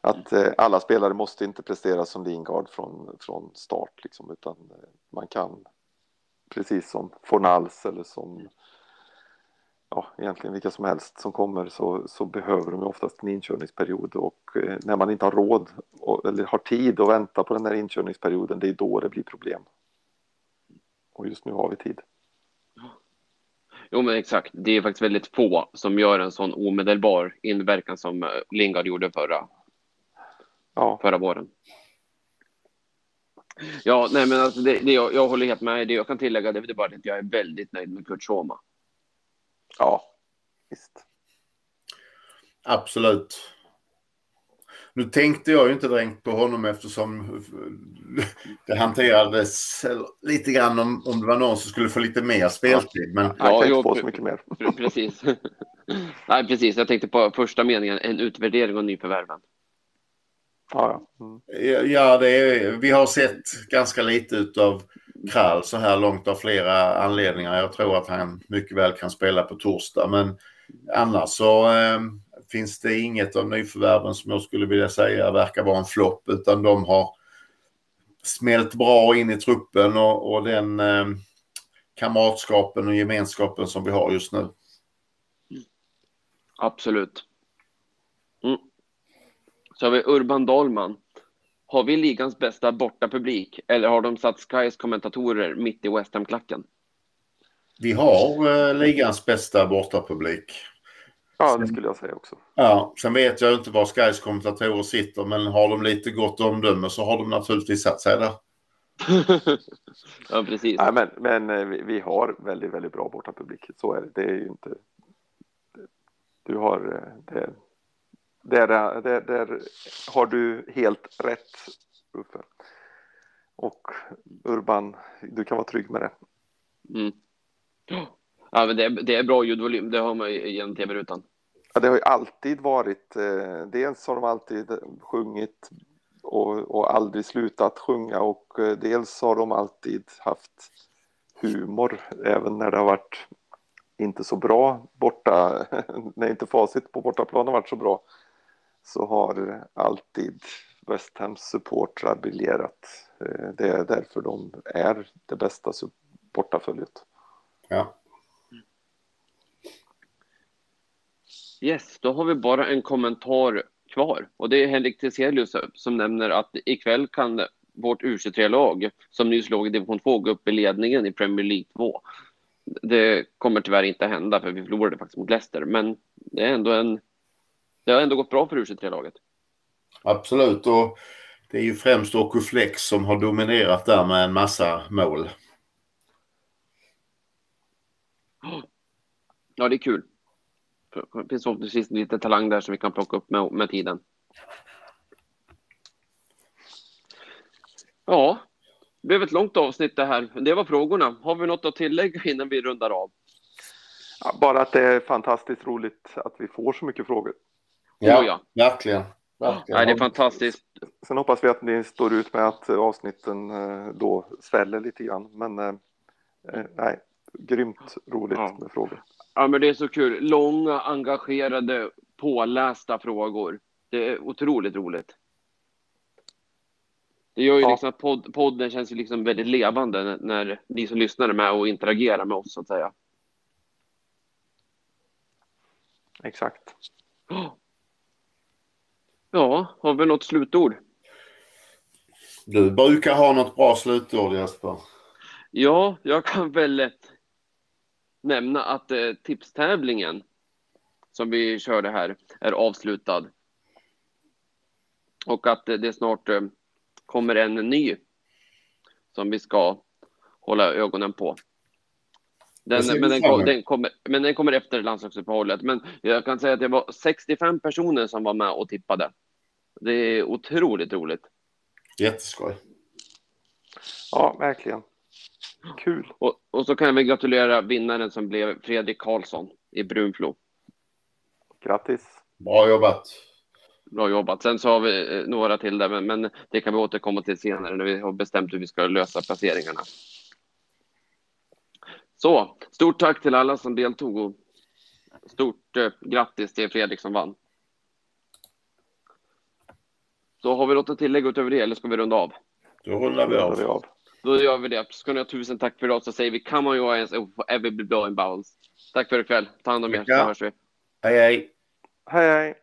Att eh, alla spelare måste inte prestera som Lingard från, från start liksom, utan eh, man kan precis som Fornals eller som ja, egentligen vilka som helst som kommer så, så behöver de oftast en inkörningsperiod och eh, när man inte har råd och, eller har tid att vänta på den här inkörningsperioden det är då det blir problem. Och just nu har vi tid. Jo, men exakt. Det är faktiskt väldigt få som gör en sån omedelbar inverkan som eh, Lingard gjorde förra, ja. förra våren. Ja, nej, men alltså det, det jag, jag, håller helt med. Det jag kan tillägga det är bara att jag är väldigt nöjd med Kurt Schoma. Ja, visst. Absolut. Nu tänkte jag ju inte direkt på honom eftersom det hanterades lite grann om, om det var någon som skulle få lite mer speltid. Men... Han kan inte få så mycket mer. Precis. Nej, precis. Jag tänkte på första meningen, en utvärdering av nyförvärven. Ja, mm. ja det är, vi har sett ganska lite av Krall så här långt av flera anledningar. Jag tror att han mycket väl kan spela på torsdag. Men annars så eh, finns det inget av nyförvärven som jag skulle vilja säga verkar vara en flopp. Utan de har smält bra in i truppen och, och den eh, kamratskapen och gemenskapen som vi har just nu. Absolut. Mm. Så har vi Urban Dahlman. Har vi ligans bästa bortapublik eller har de satt Skys kommentatorer mitt i West Ham-klacken? Vi har eh, ligans bästa bortapublik. Ja, det skulle jag säga också. Ja, sen vet jag inte var Skys kommentatorer sitter, men har de lite gott omdöme så har de naturligtvis satt sig där. ja, precis. Nej, men men eh, vi, vi, har väldigt, väldigt bra bortapublik. Så är det. Det är ju inte... Du har... Eh, det, där, där, där har du helt rätt, Uffe. Och Urban, du kan vara trygg med det. Mm. Ja, men det, är, det är bra ljudvolym, det har man ju genom tv-rutan. Ja, det har ju alltid varit, eh, dels har de alltid sjungit och, och aldrig slutat sjunga och eh, dels har de alltid haft humor även när det har varit inte så bra borta, när inte facit på bortaplan har varit så bra så har alltid West Hams supportrar briljerat. Eh, det är därför de är det bästa bortaföljet. Ja. Yes, då har vi bara en kommentar kvar och det är Henrik Tiselius som nämner att ikväll kan vårt U23-lag som nyss låg i division 2 gå upp i ledningen i Premier League 2. Det kommer tyvärr inte hända för vi förlorade faktiskt mot Leicester, men det är ändå en det har ändå gått bra för U23-laget. Absolut, och det är ju främst Okuflex som har dominerat där med en massa mål. Ja, det är kul. Det finns förhoppningsvis lite talang där som vi kan plocka upp med, med tiden. Ja, det blev ett långt avsnitt det här. Det var frågorna. Har vi något att tillägga innan vi rundar av? Ja, bara att det är fantastiskt roligt att vi får så mycket frågor. Ja, ja. verkligen. verkligen. Nej, det är fantastiskt. Sen hoppas vi att ni står ut med att avsnitten eh, då sväller lite grann. Men eh, eh, nej, grymt roligt ja. med frågor. Ja, men det är så kul. Långa, engagerade, pålästa frågor. Det är otroligt roligt. Det gör ju ja. liksom att podd, podden känns ju liksom väldigt levande när, när ni som lyssnar är med och interagerar med oss så att säga. Exakt. Ja, har vi något slutord? Du brukar ha något bra slutord Jesper. Ja, jag kan väl nämna att eh, tipstävlingen som vi körde här är avslutad. Och att eh, det snart eh, kommer en ny som vi ska hålla ögonen på. Den, men, den, den, kommer, men den kommer efter landslagsuppehållet. Men jag kan säga att det var 65 personer som var med och tippade. Det är otroligt roligt. Jätteskoj. Ja, verkligen. Kul. Och, och så kan vi gratulera vinnaren som blev Fredrik Karlsson i Brunflo. Grattis. Bra jobbat. Bra jobbat. Sen så har vi eh, några till där, men, men det kan vi återkomma till senare när vi har bestämt hur vi ska lösa placeringarna. Så, stort tack till alla som deltog och stort eh, grattis till Fredrik som vann. Så har vi något att tillägga utöver det eller ska vi runda av? Då rundar vi av. Då gör vi det. Så ska ni ha tusen tack för idag så säger vi come on your eyes and forever be blowing bowels. Tack för ikväll. Ta hand om er så hörs vi. Hej hej. Hej hej.